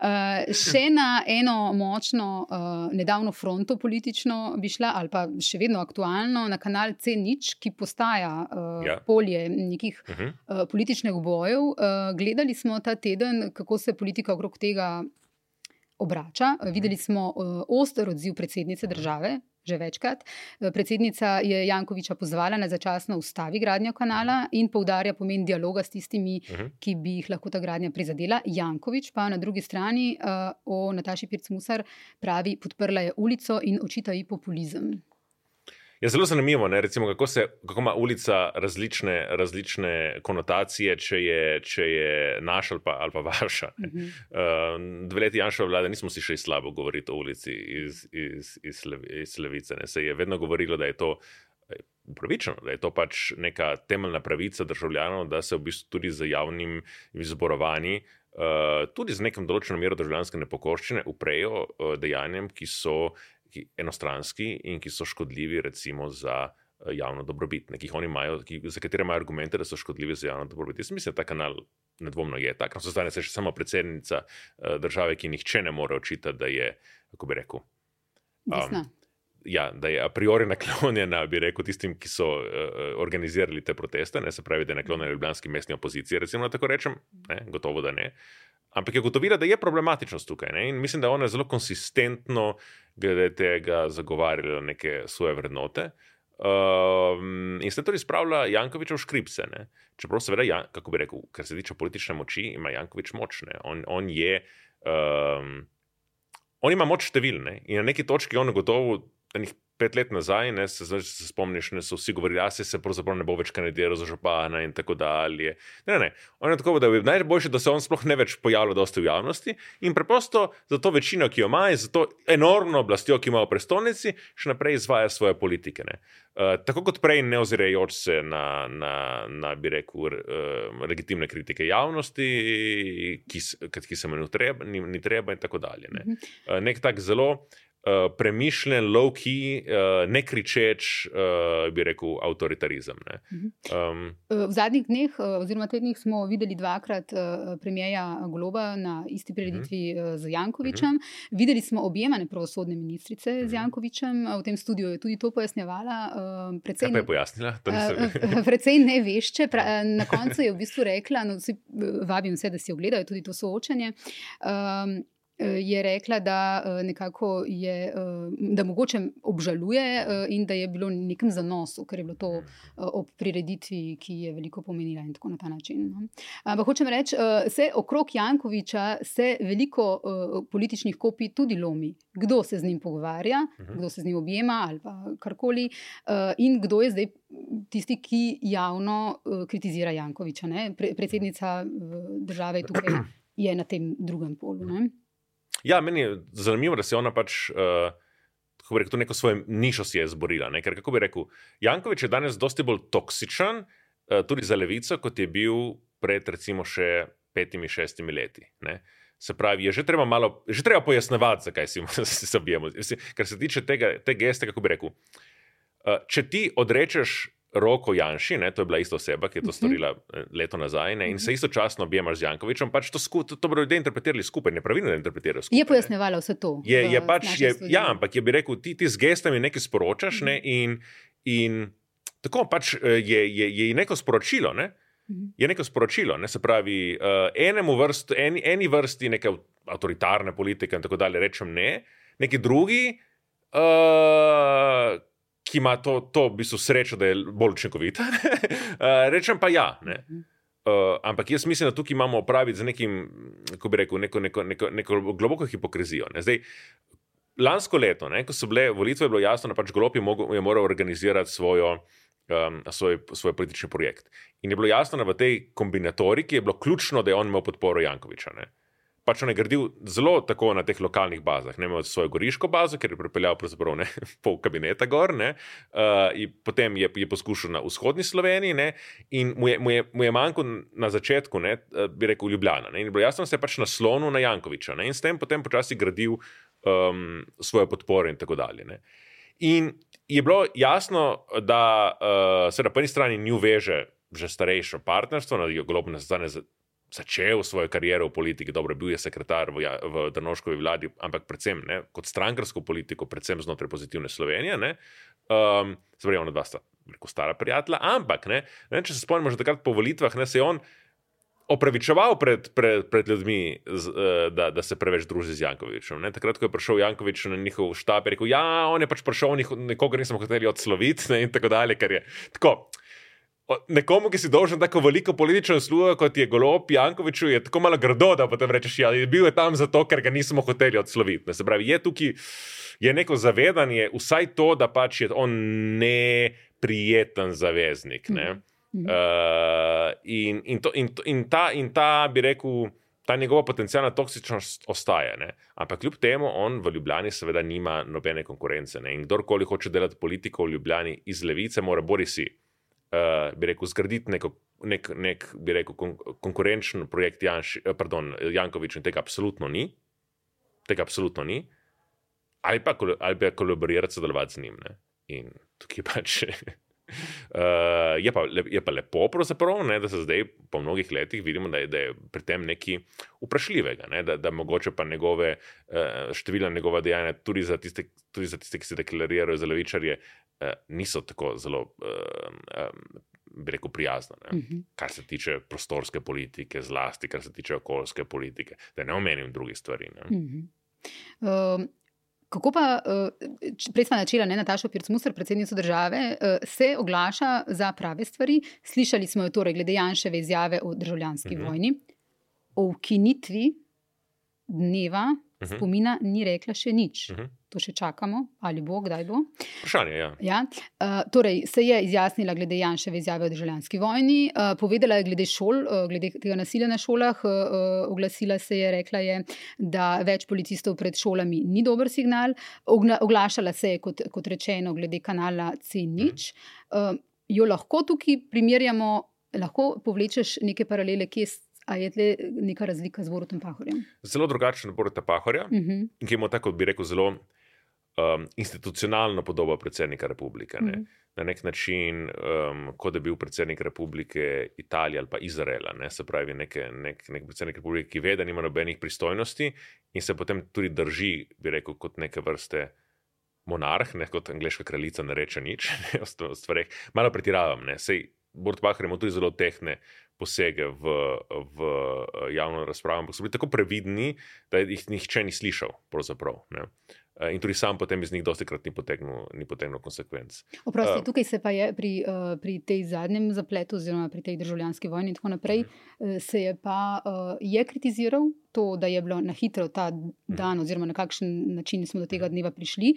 Uh, še na eno močno, uh, nedavno fronto politično bi šla, ali pa še vedno aktualno, na kanal C-Nič, ki postaja uh, ja. polje nekih uh -huh. uh, političnih bojev. Uh, gledali smo ta teden, kako se politika okrog tega obrača. Videli smo uh, oster odziv predsednice države. Že večkrat. Eh, predsednica je Jankoviča pozvala na začasno ustavi gradnjo kanala in poudarja pomen dialoga s tistimi, uh mhm. -huh. ki bi jih lahko ta gradnja prizadela. Jankovič pa na drugi strani uh, o Nataši Pircmusar pravi, podprla je ulico in očita ji populizem. Je zelo zanimivo, ne, recimo, kako, se, kako ima ulica različne, različne konotacije, če je, če je naša ali pa, ali pa vaša. Uh -huh. uh, dve leti Janša vlade nismo si še slabo govorili o ulici iz, iz, iz, iz Levice. Ne. Se je vedno govorilo, da je to upravičeno, da je to pač neka temeljna pravica državljanov, da se v bistvu tudi z javnim zborovanjem. Uh, tudi z nekim določenim mero državljanske nepokorščine uprejo uh, dejanjem, ki so ki, enostranski in ki so škodljivi, recimo, za uh, javno dobrobit, ne, ki imajo, ki, za katere imajo argumente, da so škodljivi za javno dobrobit. Jaz mislim, da ta kanal nedvomno je tak. No, Zdaj se še samo predsednica uh, države, ki nihče ne more očitati, da je, kako bi rekel. Um, ja, da je a priori naklonjena, bi rekel, tistim, ki so uh, organizirali te proteste, ne se pravi, da je naklonjena ljubljanski mestni opoziciji, recimo, tako rečem, ne, gotovo da ne. Ampak je gotovila, da je problematičnost tukaj. Ne? In mislim, da ona zelo konsistentno glede tega zagovarjala neke svoje vrednote. Um, in se tudi spravlja Jankovič v škripce. Ne? Čeprav, seveda, Jan, kako bi rekel, kar se tiče politične moči, ima Jankovič močne. On, on je. Um, On ima moč številne in na neki točki on gotovo enih pet let nazaj, ne, se, se spomniš, da so vsi govorili, da se, se pravzaprav ne bo več kandidiral za župana in tako dalje. Ne, ne, ne. On je tako, da je najboljše, da se on sploh ne več pojavlja dosti v javnosti in preprosto za to večino, ki jo ima, in za to enormno oblastjo, ki ima v prestolnici, še naprej izvaja svoje politike. Uh, tako kot prej, ne ozirajoč se na, na, na bi rekel, uh, legitimne kritike javnosti, ki, ki se mu ni, ni treba, in tako dalje. Ne. Uh, nek tak zelo. Uh, premišljen, low-key, uh, ne kričeč, uh, bi rekel, avtoritarizem. Um, v zadnjih dneh, oziroma tednih, smo videli dvakrat uh, premijeja Globa na isti prireditvi uh -huh. z Jankovičem. Uh -huh. Videli smo objemane pravosodne ministrice uh -huh. z mhm. Jankovičem, v tem studiu je tudi to pojasnjevala. Uh, precej, pa je pojasnila? Uh, precej ne vešče. Pra, na koncu je v bistvu rekla, no, vsi, vabim vse, da si ogledajo tudi to soočanje. Um, je rekla, da eh, nekako je, eh, da mogoče obžaluje eh, in da je bilo nekem zanosu, ker je bilo to ob prireditvi, ki je veliko pomenila in tako na ta način. No. Ampak hočem reči, se okrog Jankoviča se veliko političnih kopij tudi lomi. Kdo se z njim pogovarja, mhm. kdo se z njim objema ali pa karkoli, in kdo je zdaj tisti, ki javno kritizira Jankoviča. Ne? Predsednica države tukaj je na tem drugem polu. Ne? Ja, meni je zanimivo, da se ona pač. Uh, Kako bi rekel, neko svojo nišo si je izborila. Ne? Ker, kako bi rekel, Jankovič je danes dosti bolj toksičen, uh, tudi za levico, kot je bil pred, recimo, še petimi, šestimi leti. Ne? Se pravi, je že treba malo, že treba pojasnevati, zakaj si se objemo. Kar se tiče tega, te geste, kako bi rekel, uh, če ti odrečeš Roko Janši, ne, to je bila ista oseba, ki je to mhm. storila eh, leto nazaj, ne, in se mhm. istočasno objemaš z Jankovičem, pač to, sku, to, to bodo ljudje interpretirali skupaj, nepravilno interpretirajo skupaj. Je pojasnjevala vse to. Je, je pač, je, ja, ampak je bi rekel, ti, ti z gestami nekaj sporočaš ne, mhm. in, in tako pač eh, je, je, je neko sporočilo. Ne, Je neko sporočilo, ne? se pravi, uh, enemu vrstu, eni, eni vrsti neke avtoritarne politike in tako dalje, rečem ne, neki drugi, uh, ki ima to, to v bistvu srečo, da je bolj učinkovita. uh, rečem pa ja. Uh, ampak jaz mislim, da tukaj imamo opraviti z nekim, kako bi rekel, neko, neko, neko, neko globoko hipokrizijo. Ne? Zdaj, lansko leto, ne, ko so bile volitve, je bilo jasno, da pač Glop je, mogel, je moral organizirati svojo. Um, svoj, svoj politični projekt. In je bilo jasno, da v tej kombinatoriki je bilo ključno, da je on imel podporo Jankoviča. Ne? Pač on je gradil zelo tako na teh lokalnih bazah. Ne imel svojo goriško bazo, ker je pripeljal pravzaprav ne, pol kabineta gor, uh, potem je, je poskušal na vzhodni Sloveniji ne, in mu je, mu je, mu je manjko na začetku, ne, eh, bi rekel, Ljubljana. Ne, in bilo jasno, se je pač naslonil na Jankoviča ne, in s tem potem počasi gradil um, svojo podporo in tako dalje. Ne. In je bilo jasno, da uh, se na prvi strani nju veže že starejše partnerstvo, na globno zdanje začel svojo kariero v politiki, dobro, bil je sekretar v, ja, v Danoškovi vladi, ampak predvsem ne, kot strankarsko politiko, predvsem znotraj pozitivne Slovenije. Um, Spravijo, ona dva sta rekel, stara prijatelja, ampak ne, ne, če se spomnimo, že takrat po volitvah ne, se je on. Opravičeval pred, pred, pred ljudmi, z, uh, da, da se preveč druži z Jankovičem. Ne? Takrat, ko je prišel Jankovič na njihov štab, je rekel: Ja, on je pač prišel, nikogar nismo hoteli odsloviti. Ne? In tako dalje. Je, tako, nekomu, ki si dolžen tako veliko politično službo, kot je Golop Jankoviču, je tako malo grdo, da potem rečeš, ja, je bil je tam zato, ker ga nismo hoteli odsloviti. Ne, Se pravi, je tukaj je neko zavedanje, vsaj to, da pač je on neprijeten zaveznik. Ne? Mhm. Uh, in, in, to, in, in, ta, in ta, bi rekel, ta njegova potencijalna toksičnost ostaja. Ne? Ampak kljub temu, on v Ljubljani seveda nima nobene konkurence. Ne? In kdorkoli hoče delati politiko v Ljubljani iz levice, mora bori si, uh, bi rekel, zgraditi neko. Nek, nek, bi rekel, kon, konkurenčen projekt Janš, eh, pardon, Jankovič, in tega absolutno ni, tega absolutno ni, ali pa, ali pa kolaborirati, sodelovati z njim. Ne? In tukaj pač. Uh, je, pa, le- je pa lepo, ne, da se zdaj, po mnogih letih, vidimo, da je, da je pri tem nekaj vprašljivega. Ne, da, da mogoče pa njegove, uh, številna njegova dejanja, tudi za tiste, tudi za tiste ki se deklarirajo za levičarje, niso tako zelo, uh, um, bi rekel, prijazna. Ne. Mhm. Kar se tiče prostorske politike, zlasti, kar se tiče okoljske politike, da ne omenim drugih stvari. Ne. Mhm. Um, Kako pa, uh, č- prej smo načela, ne Nataša Pircmusar, predsednica države, uh, se oglaša za prave stvari. Slišali smo jo torej glede Janševe izjave o državljanski Mhm. vojni, o ukinitvi dneva Mhm. spomina ni rekla še nič. Mhm. To še čakamo, ali bo, kdaj bo. Vprašanje je. Ja. Ja, uh, torej se je izjasnila glede Janševe izjave o državljanski vojni, uh, povedala je glede šol, uh, glede tega nasilja na šolah, uh, uh, oglasila se je, rekla je, da več policistov pred šolami ni dober signal, Ogna, oglašala se je, kot, kot rečeno, glede kanala C0. Uh, jo lahko tukaj primerjamo, lahko povlečeš neke paralele, kje s- a je tle neka razlika z Borutom Pahorjem. Zelo drugačen od Borota Pahorja. Uh -huh. ki ima tako, bi rekel, zelo um, institucionalno podobo predsednika republike. Ne? Mhm. Na nek način, um, kot da bi bil predsednik republike Italije ali pa Izraela, ne? se pravi, neke, nek, nek predsednik republike, ki ve, da nima nobenih pristojnosti in se potem tudi drži, bi rekel, kot neke vrste. Monarh, ne kot angliška kraljica, ne reče nič ne, o st- o stvareh. Malo pretiravam. ne. Sej Bord Bahar ima tudi zelo tehne posege v, v eh, javno razpravo, ampak so bili tako previdni, da jih nihče ni slišal. pravzaprav, ne. In tudi sam potem iz njih dosti krat ni potegnil, ni potegnil konsekvenc. Oprosti, Uh, tukaj se pa je pri, uh, pri tej zadnjem zapletu, oziroma pri tej državljanski vojni in tako naprej, uh, se je pa uh, je kritiziral to, da je bilo na hitro ta dan, oziroma na kakšen način smo do tega dneva prišli.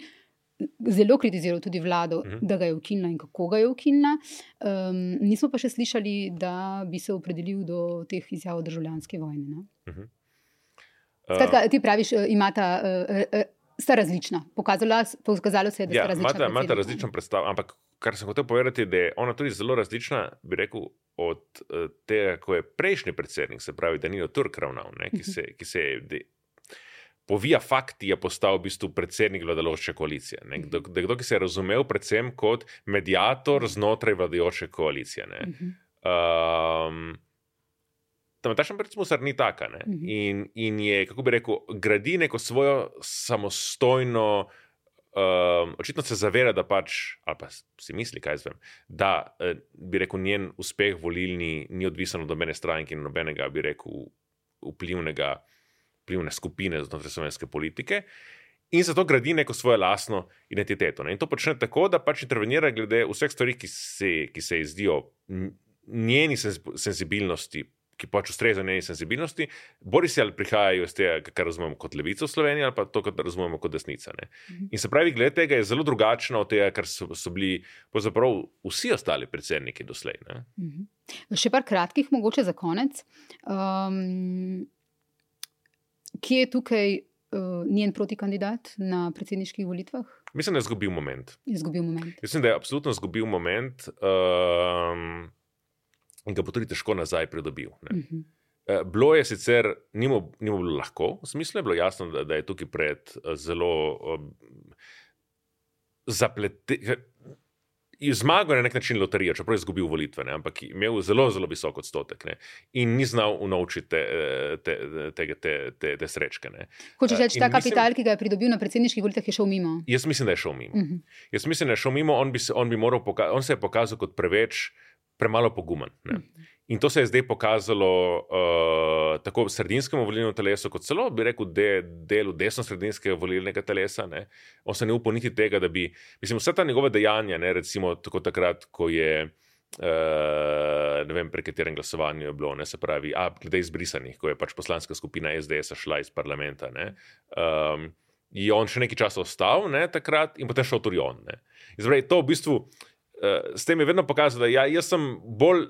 Zelo kritiziral tudi vlado, Mhm. da ga je ukinila in kako ga je ukinila. Um, nismo pa še slišali, da bi se opredelil do teh izjav o državljanski vojni. Ne? Eh, Skratka, ti praviš, uh, imata, uh, uh, sta različna. Pokazalo, pokazalo se je, da Ja, sta različna. imate, imate predsednika. različen predstav, ampak kar sem hotel povedati, da je ona tudi zelo različna, bi rekel, od eh, tega, ko je prejšnji predsednik, se pravi Danilo Turk ravnal, ne, ki se, ki se je. De, Po via fakti je postal v bistvu predsednik vladajoče koalicije. Ne? Kdo, kdo, ki se je razumel predvsem kot medijator znotraj vladajoče koalicije. Ne? Mhm. Um, Tamtašen predmusar ni taka. ne. Mhm. In, in je, kako bi rekel, gradi neko svojo samostojno. Um, očitno se zaveda, da pač, ali pa si misli, kaj zvem, da eh, bi rekel, njen uspeh volilni ni odvisen od nobene stranke in nobenega, bi rekel, vplivnega, vplivne skupine znotraj slovenske politike. In zato gradi neko svojo lastno identiteto. Ne. In to počne tako, da pač intervenira glede vseh stvari, ki se, ki se ji zdijo njeni senz- senzibilnosti, ki pač ustrezajo njeni senzibilnosti, bori se ali prihajajo iz tega, kar razumemo kot levica v Sloveniji, ali pa to, kar razumemo kot desnica. Ne. Mhm. In se pravi, glede tega je zelo drugačna od tega, kar so, so bili vsi ostali predsedniki doslej. Ne. Mhm. Še par kratkih, mogoče za konec. Um, kje je tukaj uh, njen protikandidat na predsedniških volitvah? Mislim, da je izgubil moment. Je izgubil moment. Mislim, da je absolutno izgubil moment um, in ga bo tudi težko nazaj pridobil. Ne. Mhm. Eh, Bilo je sicer, ni mu ni mu bilo lahko, v smislu je bilo jasno, da, da je tukaj pred eh, zelo um, zapleten. Zmagal je na nek način loterijo, čeprav je izgubil volitve, ne, ampak je imel zelo, zelo visok odstotek ne, in ni znal unovčiti te, eh, te, te, te, te, te srečke. Ne. Hočeš reči, ta mislim- kapital, ki ga je pridobil na predsedniških volitvah, je šel mimo. Jaz mislim, da je šel mimo. Mhm. Jaz mislim, da je šel mimo, on, bi se, on, bi moral on se je pokazal kot preveč, premalo pogumen. Ne. In to se je zdaj pokazalo uh, tako v sredinskemu volilnemu telesu, kot celo, bi rekel, de, delu desno-sredinskega volilnega telesa. Ne. On se ne upal niti tega, da bi, mislim, vse ta njegove dejanja, ne, recimo tako takrat, ko je. Uh, ne vem, pri katerem glasovanju je bilo, ne se pravi, a glede izbrisanih, ko je pač poslanska skupina SDS šla iz parlamenta. Um, je on še nekaj časa ostal, ne, takrat in potem šel tudi on. Zdaj, to v bistvu, uh, s tem je vedno pokazalo, da ja, jaz sem bolj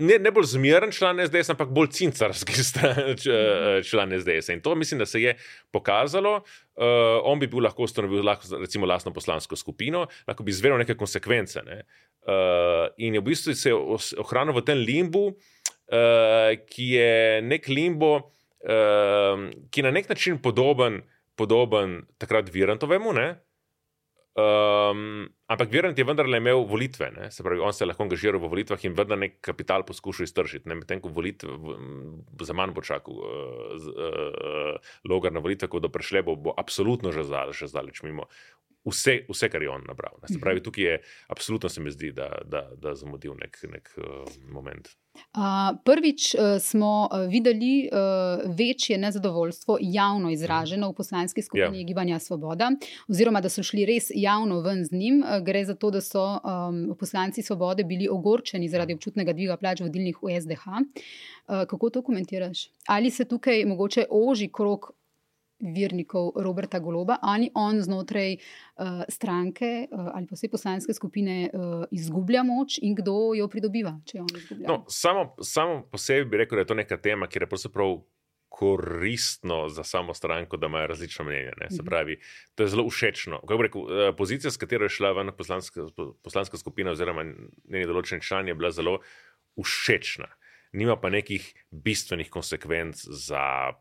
ne, ne bolj zmeren član SDS, ampak bolj cincarski član SDS. In to mislim, da se je pokazalo. Uh, on bi bil lahko ustanovil, lahko, recimo, lastno poslansko skupino, lahko bi izvedel neke konsekvence. Ne? Uh, in je v bistvu se ohranil v tem limbu, uh, ki je nek limbo, uh, ki je na nek način podoben, podoben takrat Virantovemu. Ne? Um, ampak Virant je vendarle imel volitve, ne? se pravi, on se je lahko angažiral v volitvah in vendar nek kapital poskušal iztržiti. Medtem ko volitve, za manj bo čakal uh, uh, Logar na volitve, ko bo prišle, bo, bo absolutno že zdaleč mimo vse, vse, kar je on nabral. Se pravi, mhm. tukaj je absolutno se mi zdi, da, da, da zamudil nek, nek uh, moment. Uh, prvič uh, smo uh, videli uh, večje nezadovoljstvo javno izraženo v poslanski skupini yeah. Ja. Gibanja Svoboda, oziroma da so šli res javno ven z njim. Uh, gre za to, da so um, poslanci Svobode bili ogorčeni zaradi občutnega dviga plač vodilnih v SDH. Uh, kako to komentiraš? Ali se tukaj mogoče oži krok virnikov Roberta Goloba, ali on znotraj uh, stranke uh, ali pa vse poslanske skupine uh, izgublja moč in kdo jo pridobiva, če jo izgublja. No, samo, samo po sebi bi rekel, da je to neka tema, ki je pravzaprav. Koristno za samo stranko, da imajo različne mnenja. Se mhm. pravi, to je zelo všečno. Rekel, pozicija, s katero je šla ven poslanska, poslanska skupina, oziroma njeni določeni člani, je bila zelo všečna nima pa nekih bistvenih konsekvenc za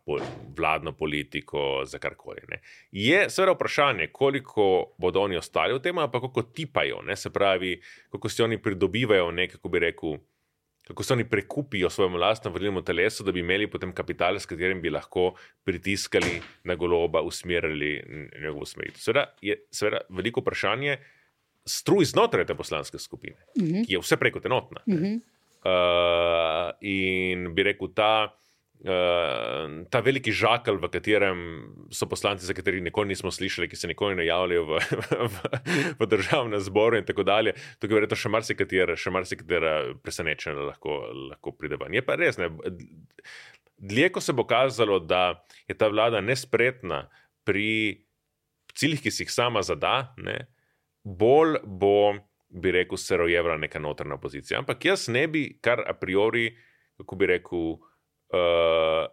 vladno politiko, za karkoli. Ne. Je seveda vprašanje, koliko bodo oni ostali v tem, pa kako tipajo, ne. se pravi, kako si oni pridobivajo nekaj, kako bi rekel. Kako se oni prekupijo svojemu lastnemu volilnemu telesu, da bi imeli potem kapital, s katerim bi lahko pritiskali na goloba, usmerjali njegovo smer. Seveda je seveda veliko vprašanje struj znotraj te poslanske skupine, uh mhm. -huh. ki je vse preko enotna. Uh mhm. -huh. Uh, in bi rekel, ta, uh, ta veliki žakelj, v katerem so poslanci, za katerih nikoli nismo slišali, ki se nikoli ne javljajo v, v, v državnem zboru, in tako dalje. Tukaj je verjetno še marsikatera, še marsikatera presenečenja lahko, lahko pride ven. Je pa res, ne. Dlje, ko se bo kazalo, da je ta vlada nespretna pri ciljih, ki si jih sama zada, ne, bolj bo bi rekel, se rojevra neka notrna pozicija. Ampak jaz ne bi kar a priori, kako bi rekel, uh,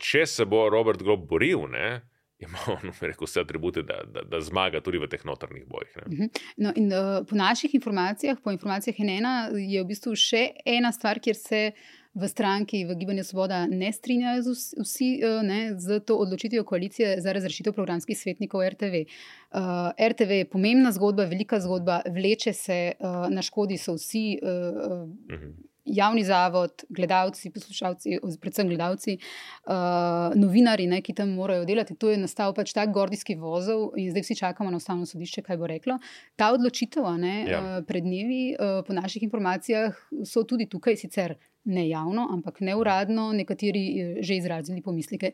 če se bo Robert Glob boril. Ne, Ima on rekel, vse atribute, da, da, da zmaga tudi v teh notrnih bojih. Mhm. No, in, uh, po naših informacijah, po informacijah NN, je v bistvu še ena stvar, kjer se uh, v stranki, v Gibanju Svoboda, ne strinjajo z vsi eh, ne, z to odločitvijo koalicije za razrešitev programskih svetnikov RTV. Uh, eh, RTV je pomembna zgodba, velika zgodba, vleče se uh, na škodi, so vsi. Uh, uh -huh. Javni zavod, gledalci, poslušalci, predvsem gledalci, uh, novinari, ne, ki tam morajo delati. To je nastal pač tak gordijski vozel, in zdaj vsi čakamo na ustavno sodišče, kaj bo reklo. Ta odločitev, ne, ja. uh, pred dnevi, uh, po naših informacijah, so tudi tukaj sicer ne javno, ampak neuradno, nekateri eh, že izrazili pomisleke,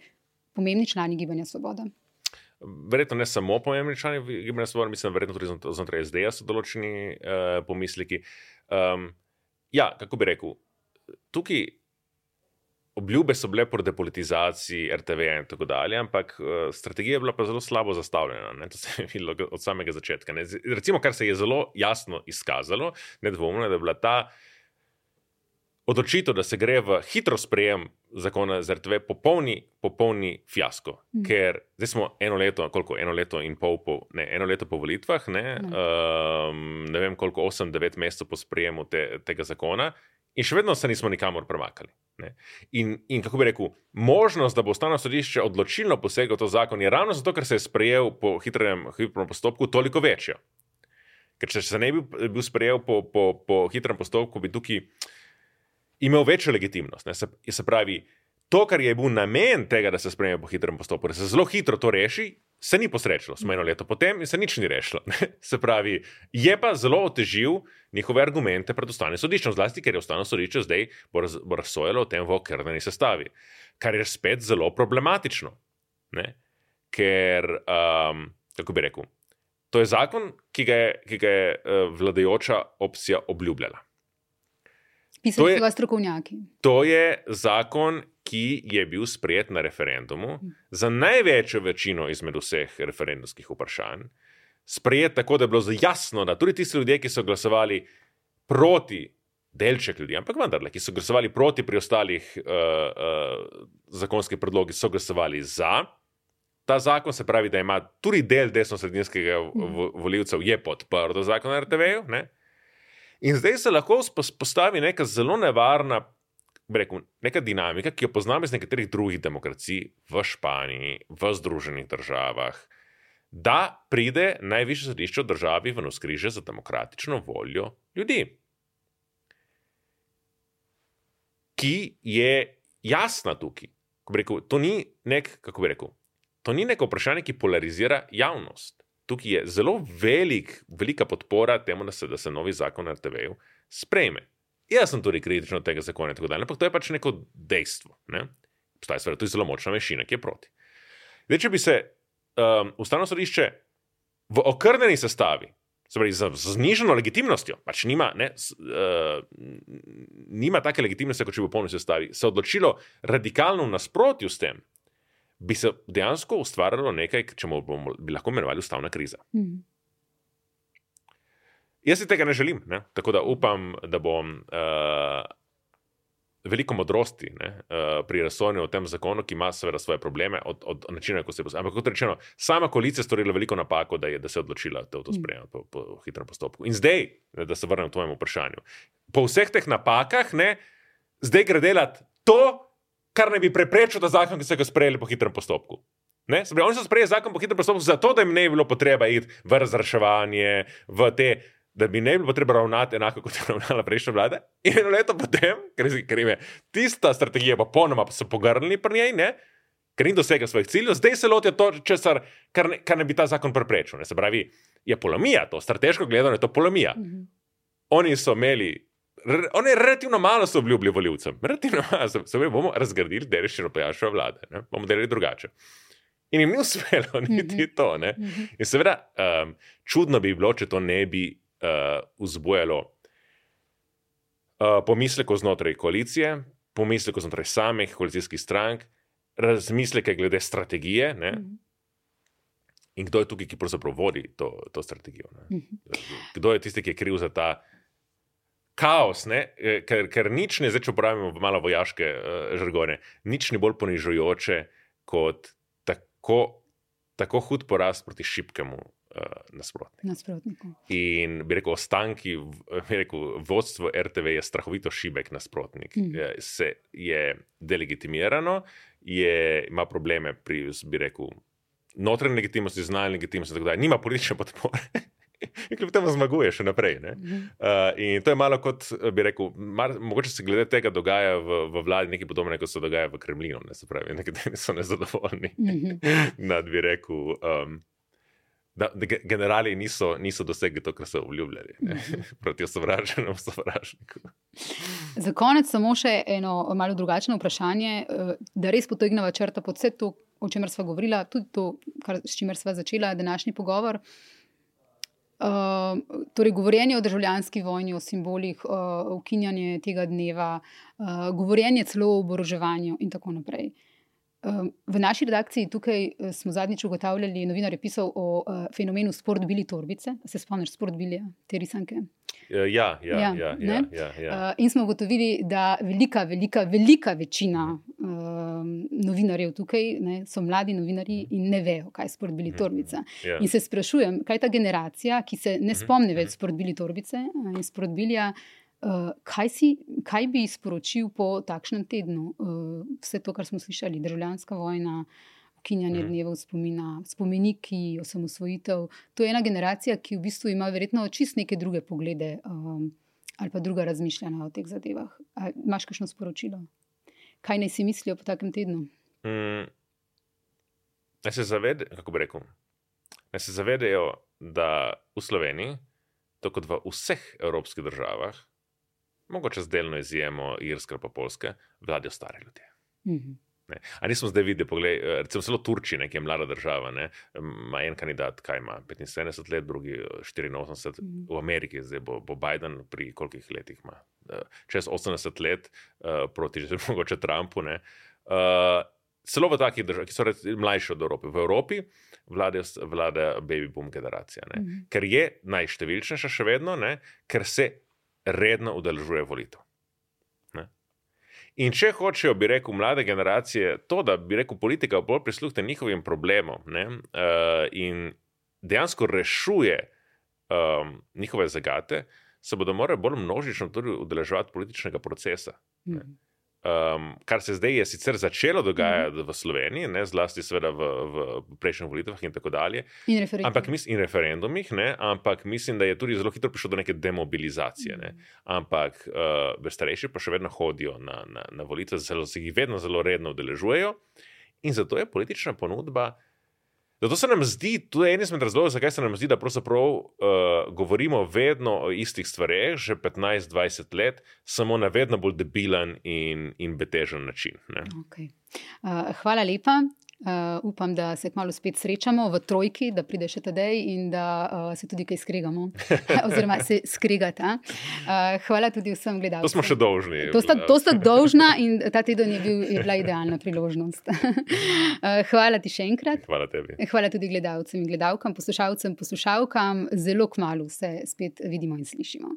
pomembni člani Gibanja Svoboda. Verjetno ne samo pomembni člani Gibanja Svoboda, mislim, verjetno tudi znotraj SD-ja so določeni uh, pomisleki. Um, ja, kako bi rekel, tukaj. Obljube so bile po depolitizaciji RTV in tako dalje, ampak uh, strategija je bila pa zelo slabo zastavljena. Ne? To se je videlo od samega začetka. Ne? Recimo, kar se je zelo jasno izkazalo, nedvomno, da je bila ta odločitev, da se gre v hitro sprejem zakona z RTV, popolni, popolni fiasko. Mm. Ker zdaj smo eno leto, koliko eno leto in pol, po, ne, eno leto po volitvah, ne, mm. um, ne vem koliko, osem, devet mesecev po sprejemu te, tega zakona. In še vedno se nismo nikamor premaknili. In, in kako bi rekel, možnost, da bo ustavno sodišče odločilno poseglo v to zakon, je ravno zato, ker se je sprejel po hitrem, hitrem postopku, toliko večjo. Ker če se ne bi bil sprejel po, po, po hitrem postopku, bi tukaj imel večjo legitimnost. Se, se pravi, to, kar je bil namen tega, da se spremlja po hitrem postopku, da se zelo hitro to reši, se ni posrečilo. Smo eno leto potem in se nič ni rešilo. Se pravi, je pa zelo otežil njihove argumente pred ustavnim sodiščem, zlasti ker je ustavno sodišče zdaj bo, raz, bo razsojalo o tem v okrnjeni sestavi, kar je spet zelo problematično. Ne? Ker, um, kako bi rekel, to je zakon, ki ga je, ki ga je uh, vladajoča opcija obljubljala. Pisali so ga strokovnjaki. To je zakon, ki je bil sprejet na referendumu za največjo večino izmed vseh referendumskih vprašanj. Sprejet tako, da je bilo jasno, da tudi tisti ljudje, ki so glasovali proti, delček ljudi, ampak vendarle, ki so glasovali proti pri ostalih uh, uh, zakonskih predlogih, so glasovali za. Ta zakon se pravi, da ima tudi del desno-sredinskega voljivcev, je podprl zakon na RTV-ju. In zdaj se lahko postavi neka zelo nevarna, rekel, neka dinamika, ki jo poznamo iz nekaterih drugih demokracij, v Španiji, v Združenih državah, da pride najvišje središče v državi v noskriže za demokratično voljo ljudi. Ki je jasna tukaj. Rekel, to ni nek, kako bi rekel, to ni neko vprašanje, ki polarizira javnost tukaj je zelo velik, velika podpora temu, da se, da se novi zakon na RTV-ju sprejme. Jaz sem tudi kritičen od tega zakona, tako dalje, ampak to je pač neko dejstvo. Ne? Obstaja seveda tudi zelo močna večina, ki je proti. Zdaj, če bi se um, ustavno sodišče v okrnjeni sestavi, pravi, z zniženo legitimnostjo, pač nima, ne, s, uh, nima take legitimnosti, kot če bi v polni sestavi, se odločilo radikalno v nasprotju s tem, bi se dejansko ustvarjalo nekaj, če bomo bi lahko imenovali ustavna kriza. Mm. Jaz si tega ne želim, ne? tako da upam, da bom uh, veliko modrosti ne? uh, pri razsodnju o tem zakonu, ki ima seveda svoje probleme, od, od načina, kako se bo. Ampak kot rečeno, sama koalicija storila veliko napako, da, je, da se je odločila, da to sprejme po, po hitrem postopku. In zdaj, ne, da se vrnem k tvojemu vprašanju. Po vseh teh napakah, ne, zdaj gre delati to, kar ne bi preprečil ta zakon, ki so ga sprejeli po hitrem postopku. Ne? Pravi, oni so sprejeli zakon po hitrem postopku zato, da jim ne bi bilo potreba iti v razreševanje, v te, da bi ne bilo treba ravnati enako, kot je ravnala prejšnja vlada. In eno leto potem, ker, ker je tista strategija popolnoma so pogrnili pri njej, ne? ker ni dosegel svojih ciljev, zdaj se lotijo to, česar, kar, ne, kar ne bi ta zakon preprečil. Ne? Se pravi, je polemija, to strateško gledano je to polemija. -hmm. Oni so imeli On je relativno malo so obljubili voljivcem, relativno malo so, so bomo razgradili deriščino pojašnjo vlade, ne? bomo delali drugače. In jim ni uspelo niti mm -hmm. to. Ne? Mhm. In seveda, um, čudno bi bilo, če to ne bi uh, vzbujalo uh, pomisleko znotraj koalicije, pomisleko znotraj samih koalicijskih strank, razmisleke glede strategije. Mm -hmm. In kdo je tukaj, ki pravzaprav vodi to, to strategijo? Mm -hmm. Kdo je tisti, ki je kriv za ta kaos, ne? Eh, ker, ker nič ne, zdaj če uporabimo malo vojaške uh, žargone, nič ni bolj ponižujoče kot tako, tako hud poraz proti šipkemu uh, nasprotniku. nasprotniku. In bi rekel, ostanki, bi rekel, vodstvo RTV je strahovito šibek nasprotnik. Mm. Je, se je delegitimirano, je, ima probleme pri, bi rekel, notranji legitimnosti, znanje legitimnosti, tako da nima politične podpore. in kljub temu zmaguje še naprej. Uh, in to je malo kot bi rekel, mar, mogoče se glede tega dogaja v, v vladi nekaj podobnega, kot se dogaja v Kremlinu. Ne, se pravi, nekateri so nezadovoljni nad, bi rekel. Um, Da, da generali niso, niso dosegli to, kar so obljubljali, proti sovražnemu sovražniku. Za konec samo še eno malo drugačno vprašanje, da res potegnemo črta pod vse to, o čemer smo govorili, tudi to, kar, s čimer smo začeli današnji pogovor. Uh, Uh, torej, govorjenje o državljanski vojni, o simbolih, uh, ukinjanje tega dneva, uh, govorjenje celo o oboroževanju in tako naprej. Uh, v naši redakciji tukaj smo zadnjič ugotavljali, novinar je pisal o uh, fenomenu sportbili torbice. Se spomniš sportbilja, te risanke? Ja, ja, ja. ja, ja, ja, ja, ja. Uh, in smo ugotovili, da velika, velika, velika večina uh, novinarjev tukaj ne, so mladi novinari in ne vejo, kaj je sport bili torbica. Yeah. In se sprašujem, kaj je ta generacija, ki se ne spomni več sport bili torbice in sport bilja. Uh, kaj, si, kaj bi sporočil po takšnem tednu? Uh, vse to, kar smo slišali, državljanska vojna, ukinjanje dneva spomina, spomeniki, osamosvojitev. To je ena generacija, ki v bistvu ima verjetno čist neke druge poglede um, ali pa druga razmišljanja o teh zadevah. A, imaš kakšno sporočilo? kaj naj si mislijo po takem tednu? Mm, naj se zavedajo, kako bi rekel. Naj se zavedajo, da v Sloveniji, tako kot v vseh evropskih državah, mogoče z delno izjemo Irske ali Polske, vladajo stare ljudje. Mm -hmm. Ne. A nismo zdaj videli, poglej, eh, recimo celo Turčija, ki je mlada država, ne, ima en kandidat, kaj ima 75 let, drugi 84, mm. v Ameriki, zdaj bo, bo Biden pri kolikih letih ima, čez 80 let uh, proti že mogoče Trumpu. Ne, uh, celo v takih državah, ki so mlajše od Evrope. V Evropi vlada, vlada baby boom generacija, mm -hmm. ker je najštevilčnejša še vedno, ne? ker se redno udeležuje volitev. In če hočejo, bi rekel, mlade generacije to, da bi rekel, politika bolj prisluhne njihovim problemom ne, uh, in dejansko rešuje um, njihove zagate, se bodo morali bolj množično tudi udeleževati političnega procesa. Mm -hmm. Um, kar se zdaj je sicer začelo dogajati mm -hmm. v Sloveniji, ne, zlasti v, v prejšnjih volitvah in tako dalje. In, ampak, mis, in referendumih, ne, ampak mislim, da je tudi zelo hitro prišlo do neke demobilizacije. Ne. Mhm. Ampak uh, starejši pa še vedno hodijo na, na, na volitve, zelo, se jih vedno zelo redno udeležujejo. In zato je politična ponudba Zato se nam zdi, to je en izmed razlogov, zakaj se nam zdi, da pravzaprav uh, govorimo vedno o istih stvareh, že 15-20 let, samo na vedno bolj debilen in, in betežen način. Okay. Uh, hvala lepa. Uh, upam, da se kmalo spet srečamo v trojki, da pride še tedej in da uh, se tudi kaj skregamo, oziroma se skregata. Uh, hvala tudi vsem gledalcem. To smo še dolžni. To sta, to sta dolžna in ta teden je, bil, je bila idealna priložnost. uh, hvala ti še enkrat. Hvala tebi. Hvala tudi gledalcem in gledalkam, poslušalcem in poslušalkam. Zelo kmalo se spet vidimo in slišimo.